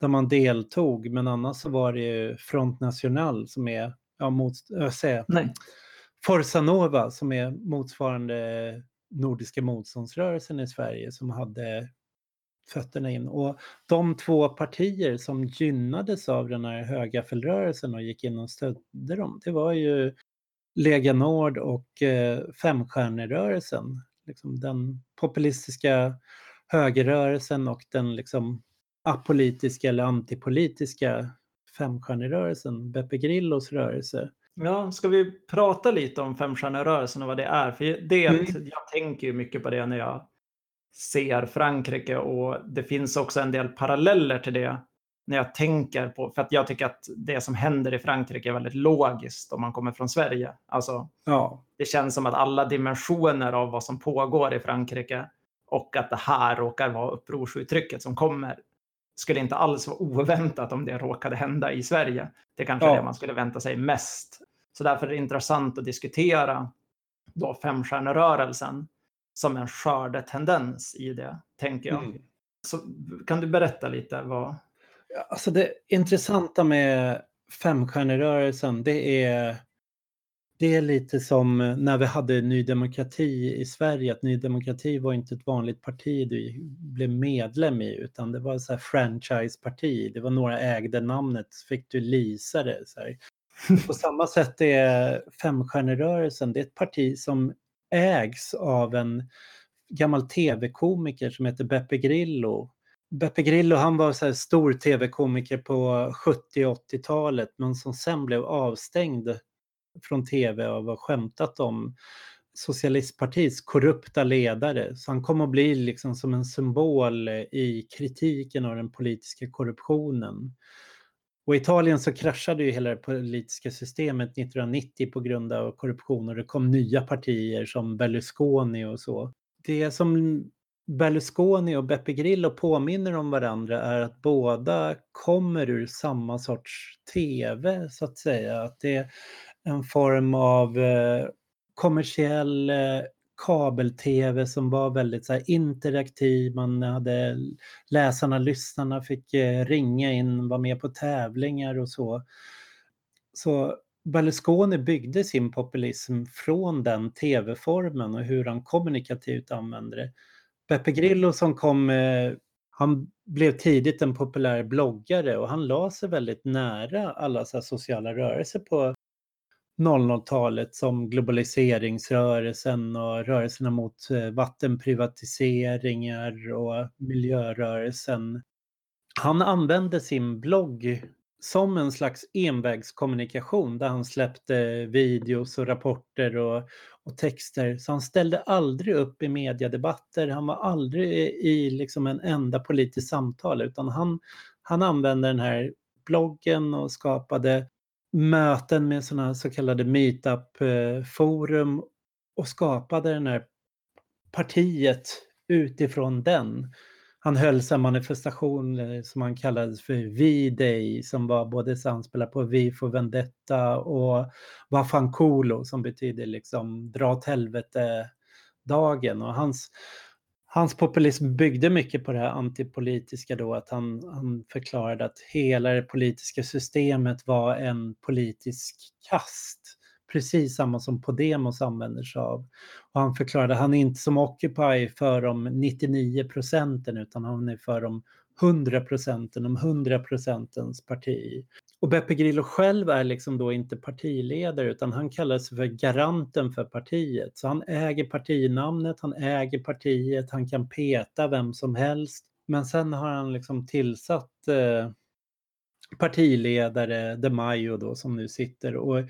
där man deltog. Men annars så var det ju Front National som är, ja, mot, jag säger, Nej. Forza Nova som är motsvarande Nordiska motståndsrörelsen i Sverige som hade fötterna in. Och de två partier som gynnades av den här högaffelrörelsen och gick in och stödde dem, det var ju Lega Nord och eh, Femstjärnerörelsen. Liksom den populistiska högerrörelsen och den liksom apolitiska eller antipolitiska Femstjärnerörelsen, Beppe Grillos rörelse. Ja, ska vi prata lite om Femstjärnerörelsen och vad det är? För det, mm. Jag tänker ju mycket på det när jag ser Frankrike och det finns också en del paralleller till det när jag tänker på, för att jag tycker att det som händer i Frankrike är väldigt logiskt om man kommer från Sverige. Alltså, ja. Det känns som att alla dimensioner av vad som pågår i Frankrike och att det här råkar vara upprorsuttrycket som kommer skulle inte alls vara oväntat om det råkade hända i Sverige. Det är kanske ja. det man skulle vänta sig mest. Så därför är det intressant att diskutera då femstjärnerörelsen som en skördetendens i det, tänker jag. Mm. Så kan du berätta lite vad... Alltså det intressanta med femstjärnerörelsen, det är det är lite som när vi hade Ny Demokrati i Sverige, att Ny Demokrati var inte ett vanligt parti du blev medlem i, utan det var ett franchiseparti. Det var några ägde namnet, så fick du lisa det. Så här. På samma sätt är Femstjärnerörelsen, det är ett parti som ägs av en gammal tv-komiker som heter Beppe Grillo. Beppe Grillo han var så stor tv-komiker på 70 80-talet men som sen blev avstängd från tv och har skämtat om socialistpartiets korrupta ledare. Så han kom att bli liksom som en symbol i kritiken av den politiska korruptionen. Och i Italien så kraschade ju hela det politiska systemet 1990 på grund av korruption och det kom nya partier som Berlusconi och så. Det som Berlusconi och Beppe Grillo påminner om varandra är att båda kommer ur samma sorts tv så att säga. Att det är en form av eh, kommersiell eh, kabel-tv som var väldigt så här, interaktiv. Man hade läsarna, lyssnarna fick eh, ringa in, vara med på tävlingar och så. Så Berlusconi byggde sin populism från den tv-formen och hur han kommunikativt använde det. Beppe Grillo som kom, eh, han blev tidigt en populär bloggare och han la sig väldigt nära alla så sociala rörelser på 00-talet som globaliseringsrörelsen och rörelserna mot eh, vattenprivatiseringar och miljörörelsen. Han använde sin blogg som en slags envägskommunikation där han släppte videos och rapporter och, och, texter. Så han ställde aldrig upp i mediedebatter, han var aldrig i liksom en enda politisk samtal utan han, han använde den här bloggen och skapade möten med sådana så kallade meetup-forum och skapade det här partiet utifrån den. Han höll en manifestation eh, som han kallade för V-Day som var både samspelat på Vi for Vendetta och Vafankulo som betyder liksom dra åt helvete-dagen. Och hans hans populism byggde mycket på det här antipolitiska då, att han, han förklarade att hela det politiska systemet var en politisk kast. Precis samma som Podemos använder sig av. Och han förklarade att han är inte som Occupy för de 99 procenten utan han är för de 100 procenten, de 100 procentens parti. Och Beppe Grillo själv är liksom då inte partiledare utan han kallar sig för garanten för partiet. Så han äger partinamnet, han äger partiet, han kan peta vem som helst. Men sen har han liksom tillsatt eh, partiledare De Maio då som nu sitter och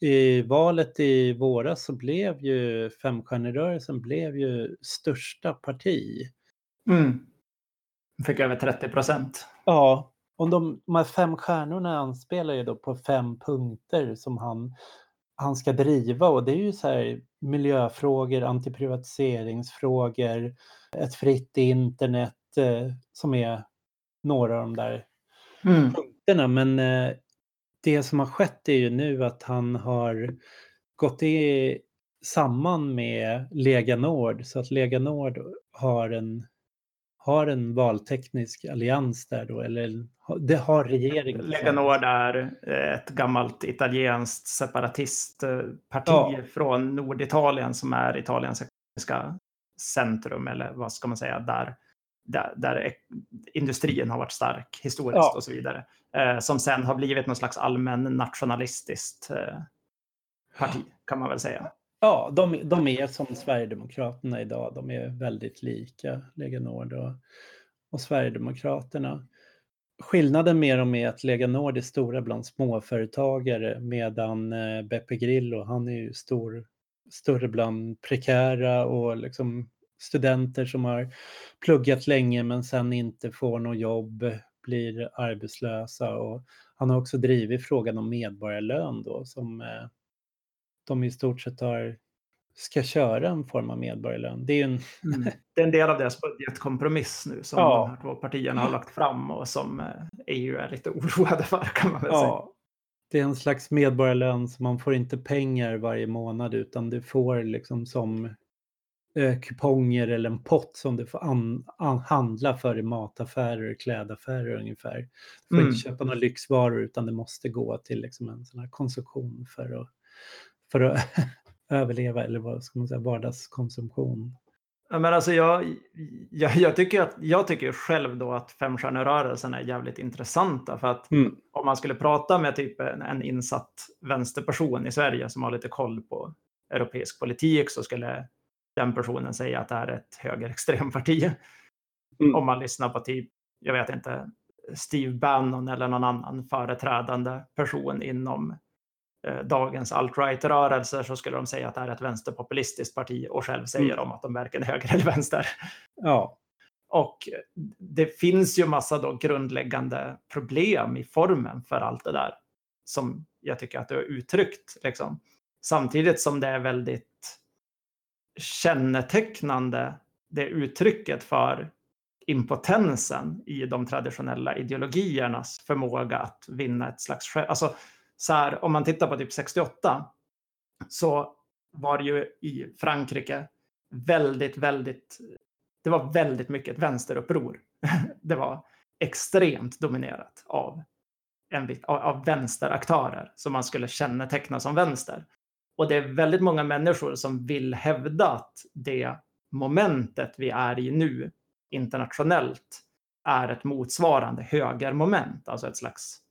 i valet i våras så blev ju Femstjärnerörelsen blev ju största parti. Mm. Fick över 30 procent. Ja, och de, de här fem stjärnorna anspelar ju då på fem punkter som han, han ska driva och det är ju så här miljöfrågor, antiprivatiseringsfrågor, ett fritt internet eh, som är några av de där mm. punkterna. Men eh, det som har skett är ju nu att han har gått i, samman med Lega Nord så att Lega Nord har en har en valteknisk allians där då, eller det har regeringen? Lega Nord är ett gammalt italienskt separatistparti ja. från Norditalien som är Italiens ekonomiska centrum, eller vad ska man säga, där, där, där industrin har varit stark historiskt ja. och så vidare. Eh, som sen har blivit någon slags allmän nationalistiskt eh, parti, kan man väl säga. Ja, de, de är som Sverigedemokraterna idag. De är väldigt lika, Lega Nord och, och Sverigedemokraterna. Skillnaden med dem är att Lega Nord är stora bland småföretagare medan eh, Beppe Grillo, han är ju stor, större bland prekära och liksom studenter som har pluggat länge men sen inte får något jobb, blir arbetslösa. Och han har också drivit frågan om medborgarlön då som eh, de i stort sett har, ska köra en form av medborgarlön. Det är, en... mm. det är en del av deras budgetkompromiss nu som ja. de här två partierna har lagt fram och som EU eh, är lite oroade för kan man väl ja. säga. det är en slags medborgarlön så man får inte pengar varje månad utan du får liksom som eh, kuponger eller en pott som du får an, an, handla för i mataffärer och klädaffärer ungefär. Du får Mm. inte köpa några lyxvaror utan det måste gå till liksom en sån här konsumtion för att, för att överleva eller vad ska man säga, vardagskonsumtion. Ja, men alltså jag, jag, jag, tycker att, jag tycker själv då att femstjärnerörelsen är jävligt intressanta för att Mm. om man skulle prata med typ en, en insatt vänsterperson i Sverige som har lite koll på europeisk politik så skulle den personen säga att det här är ett högerextremparti. Mm. Om man lyssnar på typ, jag vet inte, Steve Bannon eller någon annan företrädande person inom dagens alt-right-rörelser så skulle de säga att det här är ett vänsterpopulistiskt parti och själv säger Mm. de att de varken är höger eller vänster. Ja, Och det finns ju massa då grundläggande problem i formen för allt det där som jag tycker att du har uttryckt. Liksom. Samtidigt som det är väldigt kännetecknande, det uttrycket för impotensen i de traditionella ideologiernas förmåga att vinna ett slags. Alltså, så här, om man tittar på typ 68 så var det ju i Frankrike väldigt, väldigt det var väldigt mycket ett vänsteruppror. Det var extremt dominerat av, en, av vänsteraktörer som man skulle känneteckna som vänster. Och det är väldigt många människor som vill hävda att det momentet vi är i nu internationellt är ett motsvarande högermoment, alltså ett slags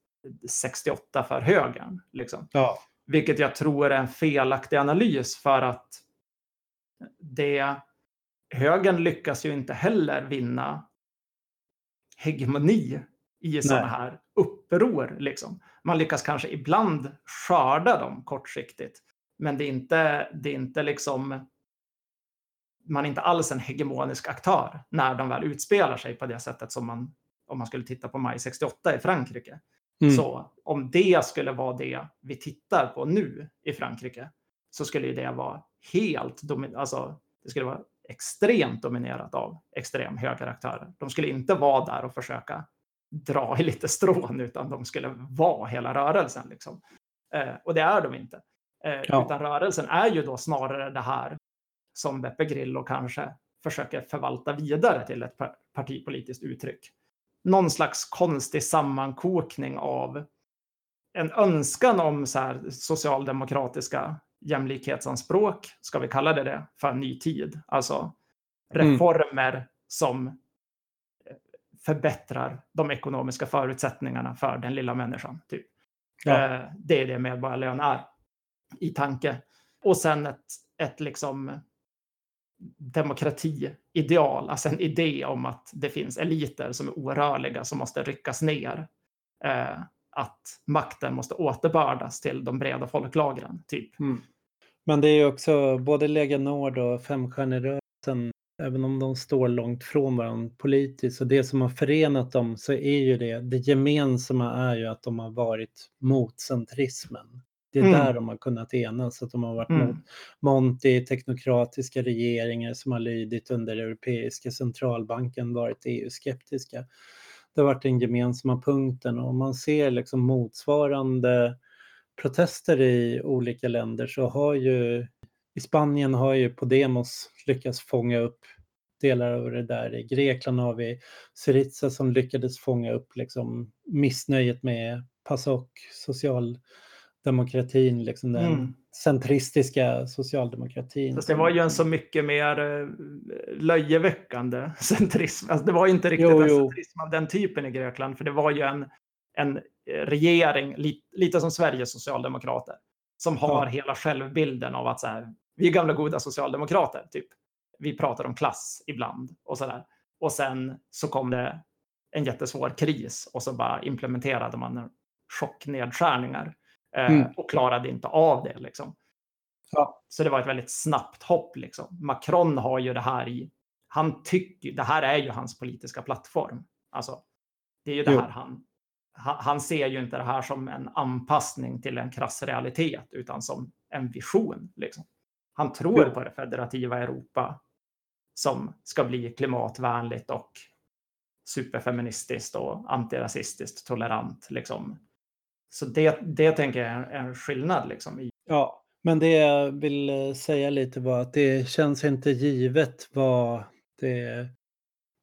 68 för högern. Liksom. ja, Vilket jag tror är en felaktig analys för att det, högern lyckas ju inte heller vinna hegemoni i sådana här uppror. Liksom. Man lyckas kanske ibland skörda dem kortsiktigt, men det är inte, det är inte liksom man är inte alls en hegemonisk aktör när de väl utspelar sig på det sättet som man, om man skulle titta på maj 68 i Frankrike. Mm. Så om det skulle vara det vi tittar på nu i Frankrike så skulle ju det vara helt alltså det skulle vara extremt dominerat av extrem högeraktörer. De skulle inte vara där och försöka dra i lite strån utan de skulle vara hela rörelsen. Liksom. Eh, och det är de inte. Eh, Ja. Utan rörelsen är ju då snarare det här som Beppe Grillo kanske försöker förvalta vidare till ett par- partipolitiskt uttryck. Någon slags konstig sammankokning av en önskan om så här socialdemokratiska jämlikhetsanspråk, ska vi kalla det det, för en ny tid. Alltså Mm. reformer som eh, förbättrar de ekonomiska förutsättningarna för den lilla människan. Typ. Ja. Eh, Det är det medborgarlön är i tanke. Och sen ett, ett liksom demokratiideal, alltså en idé om att det finns eliter som är orörliga som måste ryckas ner. Eh, att makten måste återbördas till de breda folklagren, typ. Mm. Men det är ju också både Lega Nord och Femstjärnerörelsen, även om de står långt från varandra politiskt, och det som har förenat dem så är ju det, det gemensamma är ju att de har varit mot centrismen. Det är Mm. där de har kunnat enas, att de har varit Mm. mot Monti, teknokratiska regeringar som har lydit under Europeiska centralbanken, varit EU-skeptiska. Det har varit den gemensamma punkten och om man ser liksom motsvarande protester i olika länder så har ju i Spanien har ju Podemos lyckats fånga upp delar av det där. I Grekland har vi Syriza som lyckades fånga upp liksom missnöjet med PASOK, socialdemokratin, liksom den Mm. centristiska socialdemokratin. Fast det var ju en så mycket mer eh, löjeväckande centrism. Alltså det var ju inte riktigt Jo, en jo. centrism av den typen i Grekland, för det var ju en, en eh, regering, li, lite som Sveriges socialdemokrater, som har Ja. hela självbilden av att så här, vi är gamla goda socialdemokrater, typ. Vi pratar om klass ibland och sådär. Och sen så kom det en jättesvår kris och så bara implementerade man chocknedskärningar Mm. och klarade inte av det. Liksom. Ja. Så det var ett väldigt snabbt hopp. Liksom. Macron har ju det här i... Han tycker... Det här är ju hans politiska plattform. Alltså, det är ju det Jo. här han... Han han ser ju inte det här som en anpassning till en krass realitet, utan som en vision. Liksom. Han tror Jo. på det federativa Europa som ska bli klimatvänligt och superfeministiskt och antirasistiskt tolerant. Liksom. Så det, det tänker jag är en skillnad. Liksom. Ja, men det jag vill eh, säga lite var att det känns inte givet vad det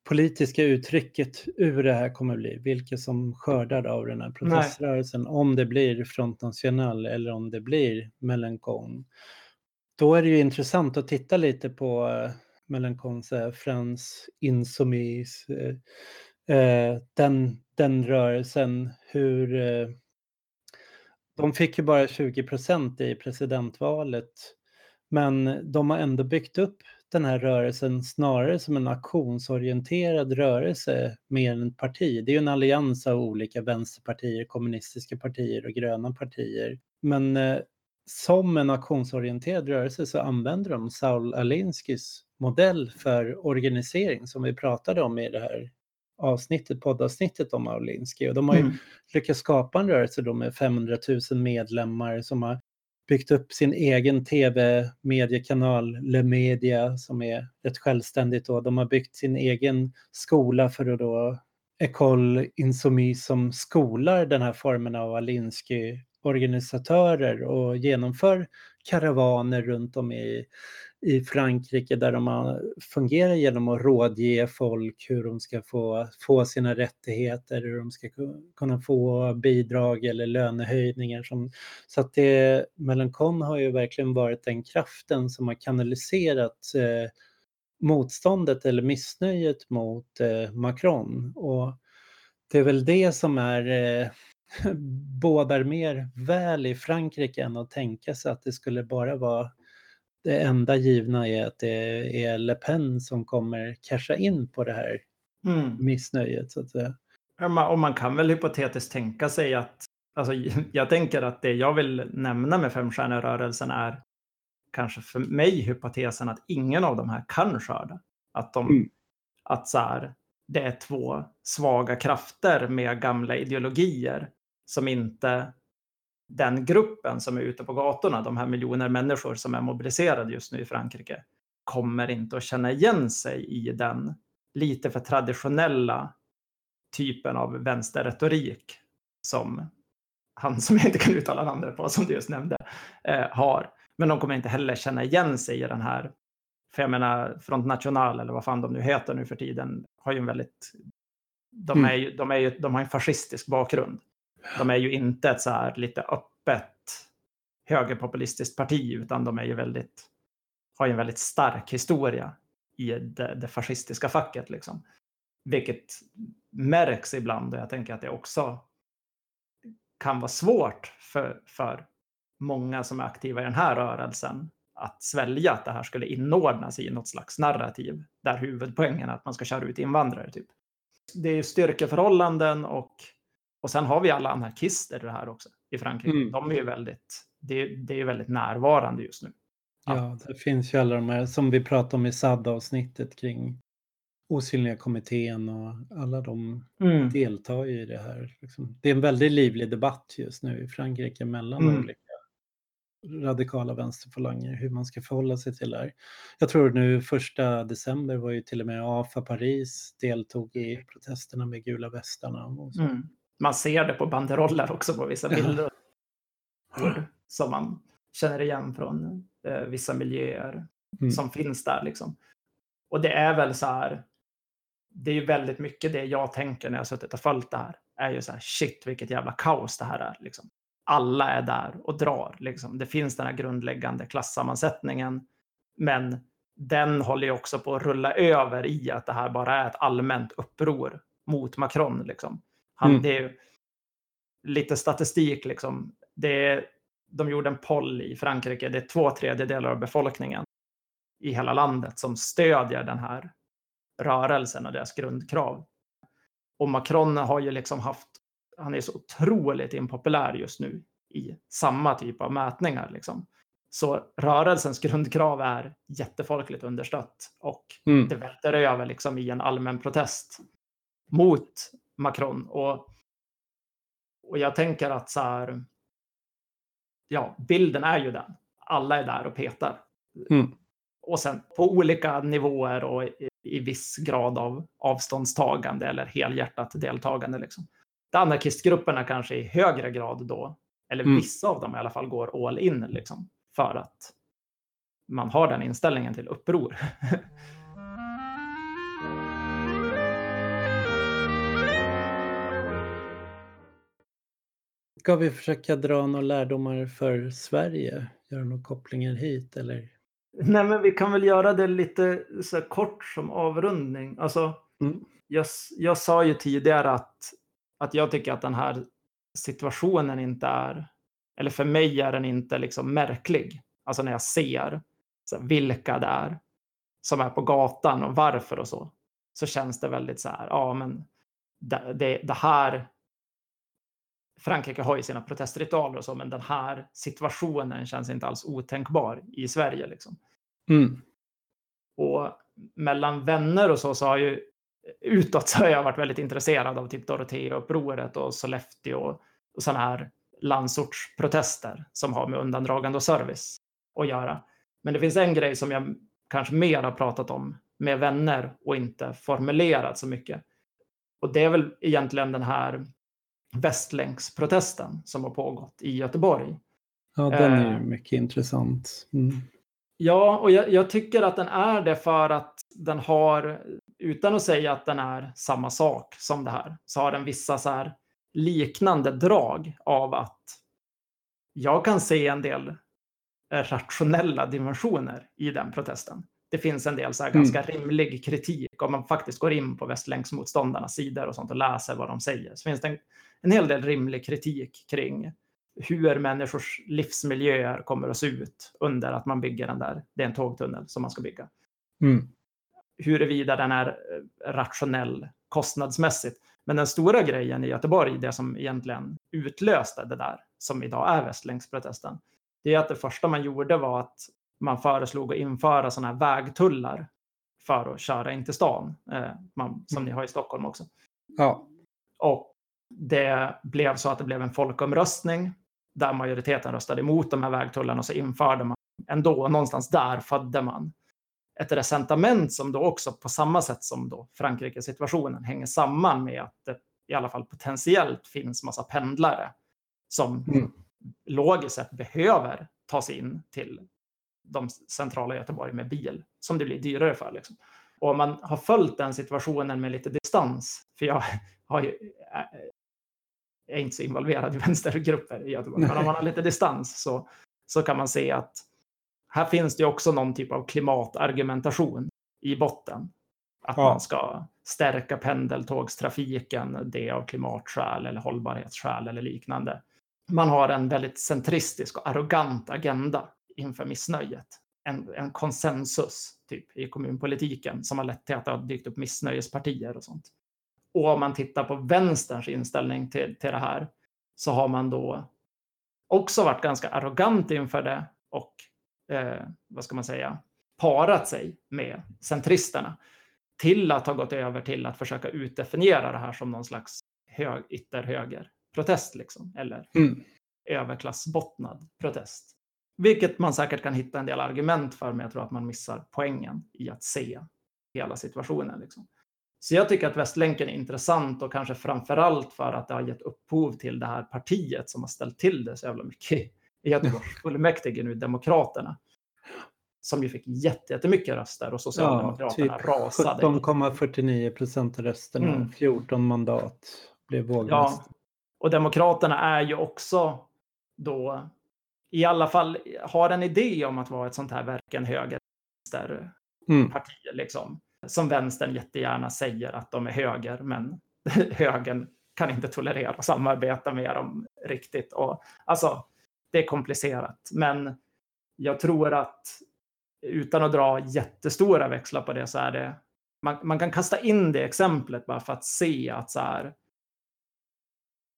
politiska uttrycket ur det här kommer bli. Vilket som skördar av den här proteströrelsen. Om det blir Front National eller om det blir Mélenchon. Då är det ju intressant att titta lite på eh, Mélenchons eh, Frans Insoumis, eh, eh, den, den rörelsen, hur eh, de fick ju bara 20 procent i presidentvalet. Men de har ändå byggt upp den här rörelsen snarare som en aktionsorienterad rörelse mer än ett parti. Det är ju en allians av olika vänsterpartier, kommunistiska partier och gröna partier. Men eh, som en aktionsorienterad rörelse så använder de Saul Alinsky's modell för organisering som vi pratade om i det här avsnittet, poddavsnittet om Alinsky. Och de har ju Mm. lyckats skapa en rörelse då med 500 000 medlemmar som har byggt upp sin egen tv-mediekanal, Le Media, som är ett självständigt då. De har byggt sin egen skola för att då Ecole Insoumise som skolar den här formen av Alinsky-organisatörer och genomför karavaner runt om i, i Frankrike där de fungerar genom att rådge folk hur de ska få, få sina rättigheter, hur de ska kunna få bidrag eller lönehöjningar. Som, så att det, Melancon har ju verkligen varit den kraften som har kanaliserat eh, motståndet eller missnöjet mot eh, Macron. Och det är väl det som är eh, bådar mer väl i Frankrike än att tänka sig att det skulle bara vara det enda givna är att det är Le Pen som kommer casha in på det här Mm. missnöjet. Så att säga. Och man kan väl hypotetiskt tänka sig att, alltså, jag tänker att det jag vill nämna med femstjärnerörelsen är kanske för mig hypotesen att ingen av de här kan skörda. Att, de, Mm. att så här, det är två svaga krafter med gamla ideologier som inte den gruppen som är ute på gatorna, de här miljoner människor som är mobiliserade just nu i Frankrike, kommer inte att känna igen sig i den lite för traditionella typen av vänsterretorik som han som jag inte kan uttala namnet på, som du just nämnde, eh, har. Men de kommer inte heller känna igen sig i den här, för jag menar Front National eller vad fan de nu heter nu för tiden, har ju en väldigt, de, Mm. är ju, de, är ju, de har en fascistisk bakgrund. De är ju inte ett så här lite öppet högerpopulistiskt parti, utan de är ju väldigt, har ju en väldigt stark historia i det, det fascistiska facket. Liksom. Vilket märks ibland och jag tänker att det också kan vara svårt för, för många som är aktiva i den här rörelsen att svälja att det här skulle inordnas i något slags narrativ där huvudpoängen är att man ska köra ut invandrare. Typ. Det är ju styrkeförhållanden och, och sen har vi alla anarkister här också i Frankrike. Mm. De är ju väldigt, det, är- det är ju väldigt närvarande just nu. Ja, det finns ju alla de här som vi pratade om i SAD-avsnittet kring Osynliga kommittén och alla de deltar ju i det här. Liksom. Det är en väldigt livlig debatt just nu i Frankrike mellan Mm. olika radikala vänsterfalanger hur man ska förhålla sig till det här. Jag tror nu första december var ju till och med AFA Paris deltog i protesterna med gula västarna. Och så. Mm. Man ser det på banderoller också på vissa bilder. Ord som man känner igen från eh, vissa miljöer Mm. som finns där. Liksom. Och det är väl så här. Det är ju väldigt mycket det jag tänker när jag suttit och följt det här. Är ju så här, shit vilket jävla kaos det här är. Liksom. Alla är där och drar. Liksom. Det finns den här grundläggande klassammansättningen. Men den håller ju också på att rulla över i att det här bara är ett allmänt uppror mot Macron. Liksom. Han, Mm. Det är lite statistik. Liksom. Det är, de gjorde en poll i Frankrike. Det är två tredjedelar av befolkningen i hela landet som stödjer den här rörelsen och deras grundkrav. Och Macron har ju liksom haft, han är så otroligt impopulär just nu i samma typ av mätningar. Liksom. Så rörelsens grundkrav är jättefolkligt understött och Mm. det välter över liksom i en allmän protest mot Macron. Och, och jag tänker att så här, ja, bilden är ju den. Alla är där och petar. Mm. Och sen på olika nivåer och i, i viss grad av avståndstagande eller helhjärtat deltagande. Liksom. anarkistgrupperna kanske i högre grad då, eller Mm. vissa av dem i alla fall, går all in liksom, för att man har den inställningen till uppror. Ska vi försöka dra några lärdomar för Sverige? Göra några kopplingar hit eller? Nej, men vi kan väl göra det lite så kort som avrundning. Alltså, Mm. jag, jag sa ju tidigare att, att jag tycker att den här situationen inte är, eller för mig är den inte liksom märklig. Alltså när jag ser så här, vilka det är som är på gatan och varför och så, så känns det väldigt så här, ja men det, det, det här, Frankrike har ju sina protestritualer och så, men den här situationen känns inte alls otänkbar i Sverige. Liksom. Mm. Och mellan vänner och så, så har ju utåt så har jag varit väldigt intresserad av typ Dorotea-upproret och Sollefteå och, och sådana här landsortsprotester som har med undandragande och service att göra. Men det finns en grej som jag kanske mer har pratat om med vänner och inte formulerat så mycket. Och det är väl egentligen den här Västlänksprotesten som har pågått i Göteborg. Ja, den är ju Eh. mycket intressant. Mm. Ja, och jag, jag tycker att den är det för att den har, utan att säga att den är samma sak som det här, så har den vissa så här liknande drag av att jag kan se en del eh, rationella dimensioner i den protesten. Det finns en del så här Mm. ganska rimlig kritik om man faktiskt går in på västlänksmotståndarnas sidor och sånt och läser vad de säger. Så finns det en, en hel del rimlig kritik kring hur människors livsmiljöer kommer att se ut under att man bygger den där. Det är en tågtunnel som man ska bygga. Mm. Huruvida den är eh, rationell kostnadsmässigt. Men den stora grejen i Göteborg, det som egentligen utlöste det där, som idag är Västlänksprotesten, det är att det första man gjorde var att man föreslog att införa sådana här vägtullar för att köra in till stan, eh, man, som ni har i Stockholm också. Ja. Och det blev så att det blev en folkomröstning där majoriteten röstade emot de här vägtullarna och så införde man ändå, någonstans där födde man ett resentament som då också på samma sätt som då Frankrike-situationen hänger samman med att det i alla fall potentiellt finns massa pendlare som Mm. logiskt sett behöver ta sig in till de centrala Göteborg med bil som det blir dyrare för. Liksom. Och om man har följt den situationen med lite distans, för jag har ju, är- är inte så involverad i vänstergrupper i Göteborg, men om man har lite distans så, så kan man se att här finns det också någon typ av klimatargumentation i botten. Att Ja. man ska stärka pendeltågstrafiken, det av klimatskäl eller hållbarhetsskäl eller liknande. Man har en väldigt centristisk och arrogant agenda inför missnöjet. En, en konsensus typ, i kommunpolitiken som har lett till att det har dykt upp missnöjespartier och sånt. Och om man tittar på vänsterns inställning till, till det här så har man då också varit ganska arrogant inför det och eh, vad ska man säga, parat sig med centristerna till att ha gått över till att försöka utdefiniera det här som någon slags hög, ytterhöger-protest, liksom, eller Mm. överklassbottnad protest. Vilket man säkert kan hitta en del argument för, men jag tror att man missar poängen i att se hela situationen. Liksom. Så jag tycker att Västlänken är intressant och kanske framför allt för att det har gett upphov till det här partiet som har ställt till det så jävla mycket i Göteborgs fullmäktige nu, Demokraterna. Som ju fick jätte- jättemycket röster och Socialdemokraterna typ rasade. 17,49 procent av rösterna, Mm. 14 mandat blev Ja, vågmästare. och Demokraterna är ju också då i alla fall har en idé om att vara ett sånt här verkligen höger Mm. liksom. Som vänstern jättegärna säger att de är höger, men högern kan inte tolerera och samarbeta med dem riktigt. Och, alltså, det är komplicerat, men jag tror att utan att dra jättestora växlar på det så är det man, man kan kasta in det exemplet bara för att se att så här,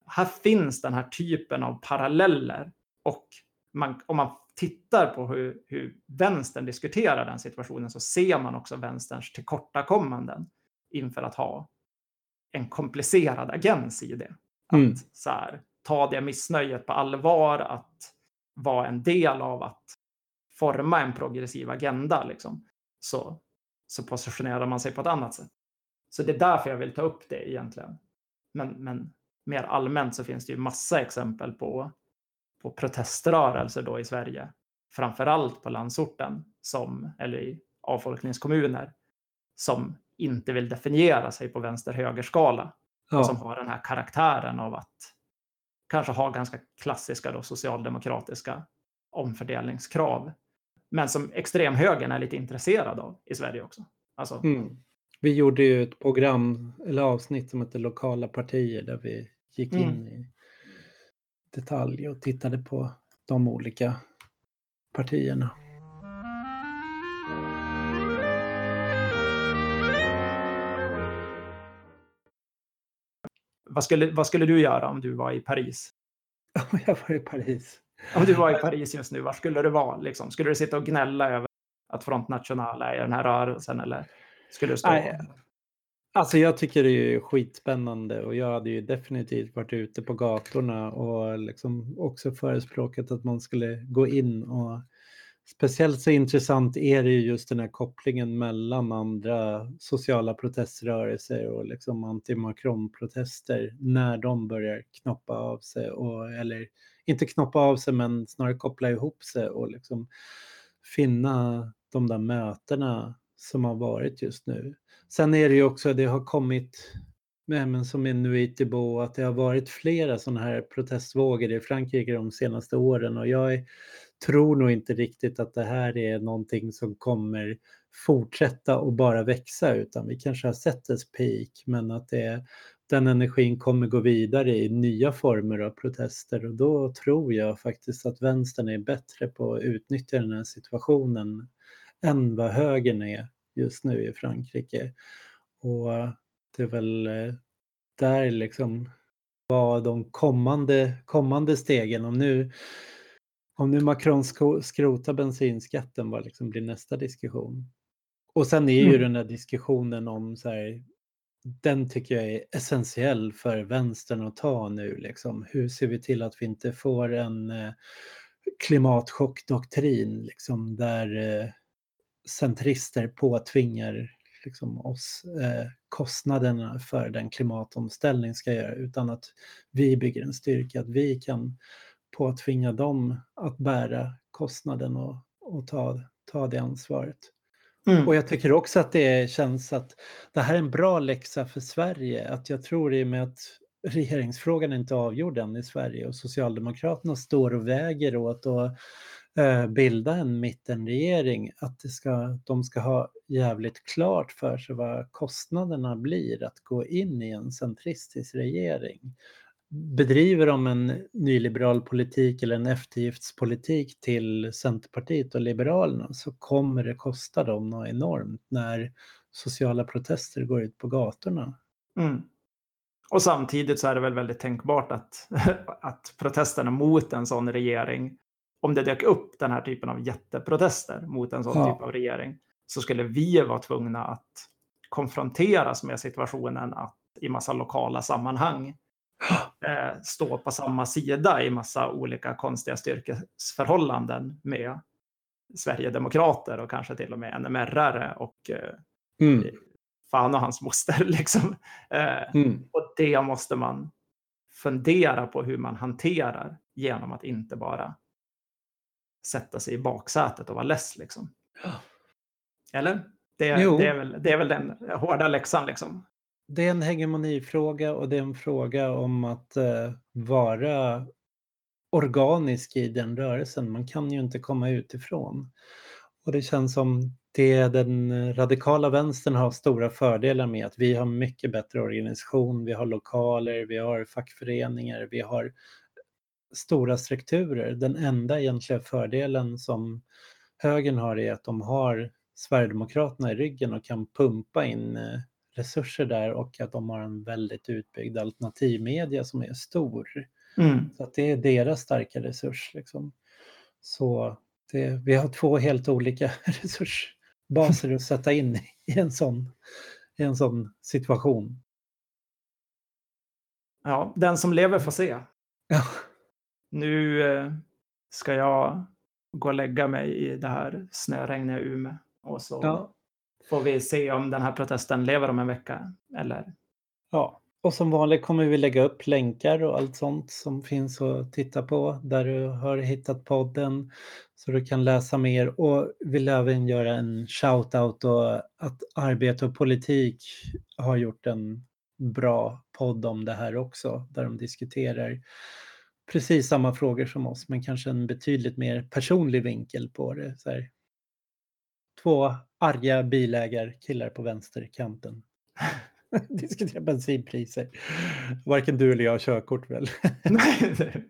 här finns den här typen av paralleller och man, om man tittar på hur, hur vänstern diskuterar den situationen så ser man också vänsterns tillkortakommanden inför att ha en komplicerad agens i det. Att Mm. så här, ta det missnöjet på allvar, att vara en del av att forma en progressiv agenda, liksom, så, så positionerar man sig på ett annat sätt. Så det är därför jag vill ta upp det egentligen. Men, men mer allmänt så finns det ju massa exempel på, på proteströrelser då i Sverige. Framförallt på landsorten, som, eller i avfolkningskommuner, som inte vill definiera sig på vänster-högerskala. Ja. Som har den här karaktären av att kanske ha ganska klassiska då, socialdemokratiska omfördelningskrav. Men som extremhögern är lite intresserad av i Sverige också. Alltså, mm. Vi gjorde ju ett program eller avsnitt som heter Lokala partier där vi gick in mm. i detalj och tittade på de olika partierna. Vad skulle, vad skulle du göra om du var i Paris? Om jag var i Paris? Om du var i Paris just nu, var skulle du vara? Liksom? Skulle du sitta och gnälla över att Front National är i den här rörelsen? Eller skulle du stå... Nej, Alltså jag tycker det är skitspännande och jag hade ju definitivt varit ute på gatorna och liksom också förespråkat att man skulle gå in och speciellt så intressant är det ju just den här kopplingen mellan andra sociala proteströrelser och liksom anti-Macron-protester när de börjar knoppa av sig och eller inte knoppa av sig men snarare koppla ihop sig och liksom finna de där mötena som har varit just nu. Sen är det ju också, det har kommit, men som i Nuit att det har varit flera sådana här protestvågor i Frankrike de senaste åren. Och jag är, tror nog inte riktigt att det här är någonting som kommer fortsätta och bara växa utan vi kanske har sett dess peak men att det, den energin kommer gå vidare i nya former av protester. Och då tror jag faktiskt att vänstern är bättre på att utnyttja den här situationen än vad högern är just nu i Frankrike. Och det är väl eh, där liksom vad de kommande, kommande stegen, om nu, om nu Macron skrotar bensinskatten, vad liksom blir nästa diskussion? Och sen är ju mm. den här diskussionen om så här, den tycker jag är essentiell för vänstern att ta nu. Liksom. Hur ser vi till att vi inte får en eh, klimatchockdoktrin liksom, där eh, centrister påtvingar liksom oss eh, kostnaderna för den klimatomställning ska göra utan att vi bygger en styrka, att vi kan påtvinga dem att bära kostnaden och, och ta, ta det ansvaret. Mm. Och jag tycker också att det känns att det här är en bra läxa för Sverige, att jag tror i och med att regeringsfrågan är inte avgjord än i Sverige och Socialdemokraterna står och väger åt och Eh, bilda en mittenregering, att det ska, de ska ha jävligt klart för sig vad kostnaderna blir att gå in i en centristisk regering. Bedriver de en nyliberal politik eller en eftergiftspolitik till Centerpartiet och Liberalerna så kommer det kosta dem något enormt när sociala protester går ut på gatorna. Mm. Och samtidigt så är det väl väldigt tänkbart att, att protesterna mot en sån regering om det dök upp den här typen av jätteprotester mot en sån ja. typ av regering så skulle vi vara tvungna att konfronteras med situationen att i massa lokala sammanhang eh, stå på samma sida i massa olika konstiga styrkesförhållanden med Sverigedemokrater och kanske till och med NMR och eh, mm. fan och hans moster. Liksom. Eh, mm. Och det måste man fundera på hur man hanterar genom att inte bara sätta sig i baksätet och vara less. Liksom. Eller? Det, det, är väl, det är väl den hårda läxan. Liksom. Det är en hegemonifråga och det är en fråga om att uh, vara organisk i den rörelsen. Man kan ju inte komma utifrån. Och det känns som det den radikala vänstern har stora fördelar med att vi har mycket bättre organisation, vi har lokaler, vi har fackföreningar, vi har stora strukturer. Den enda egentliga fördelen som högern har är att de har Sverigedemokraterna i ryggen och kan pumpa in eh, resurser där och att de har en väldigt utbyggd alternativmedia som är stor. Mm. Så att det är deras starka resurs. Liksom. Så det, vi har två helt olika resursbaser att sätta in i en sån, i en sån situation. Ja, den som lever får se. Ja nu eh, ska jag gå och lägga mig i det här snöregniga Umeå. Och så ja. får vi se om den här protesten lever om en vecka. Eller ja. Och som vanligt kommer vi lägga upp länkar och allt sånt som finns att titta på där du har hittat podden så du kan läsa mer och vill även göra en shout-out och att arbete och politik har gjort en bra podd om det här också där de diskuterar precis samma frågor som oss men kanske en betydligt mer personlig vinkel på det. Så här. Två arga bilägarkillar på vänsterkanten. Diskutera bensinpriser. Varken du eller jag har körkort väl? Nej,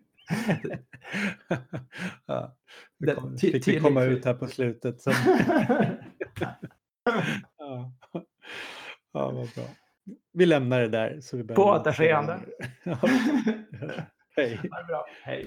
ja. Vi kom, fick vi komma ut här på slutet. Som... ja. ja, vad bra. Vi lämnar det där. Så vi på återseende. Hej. Ha det bra. Hej.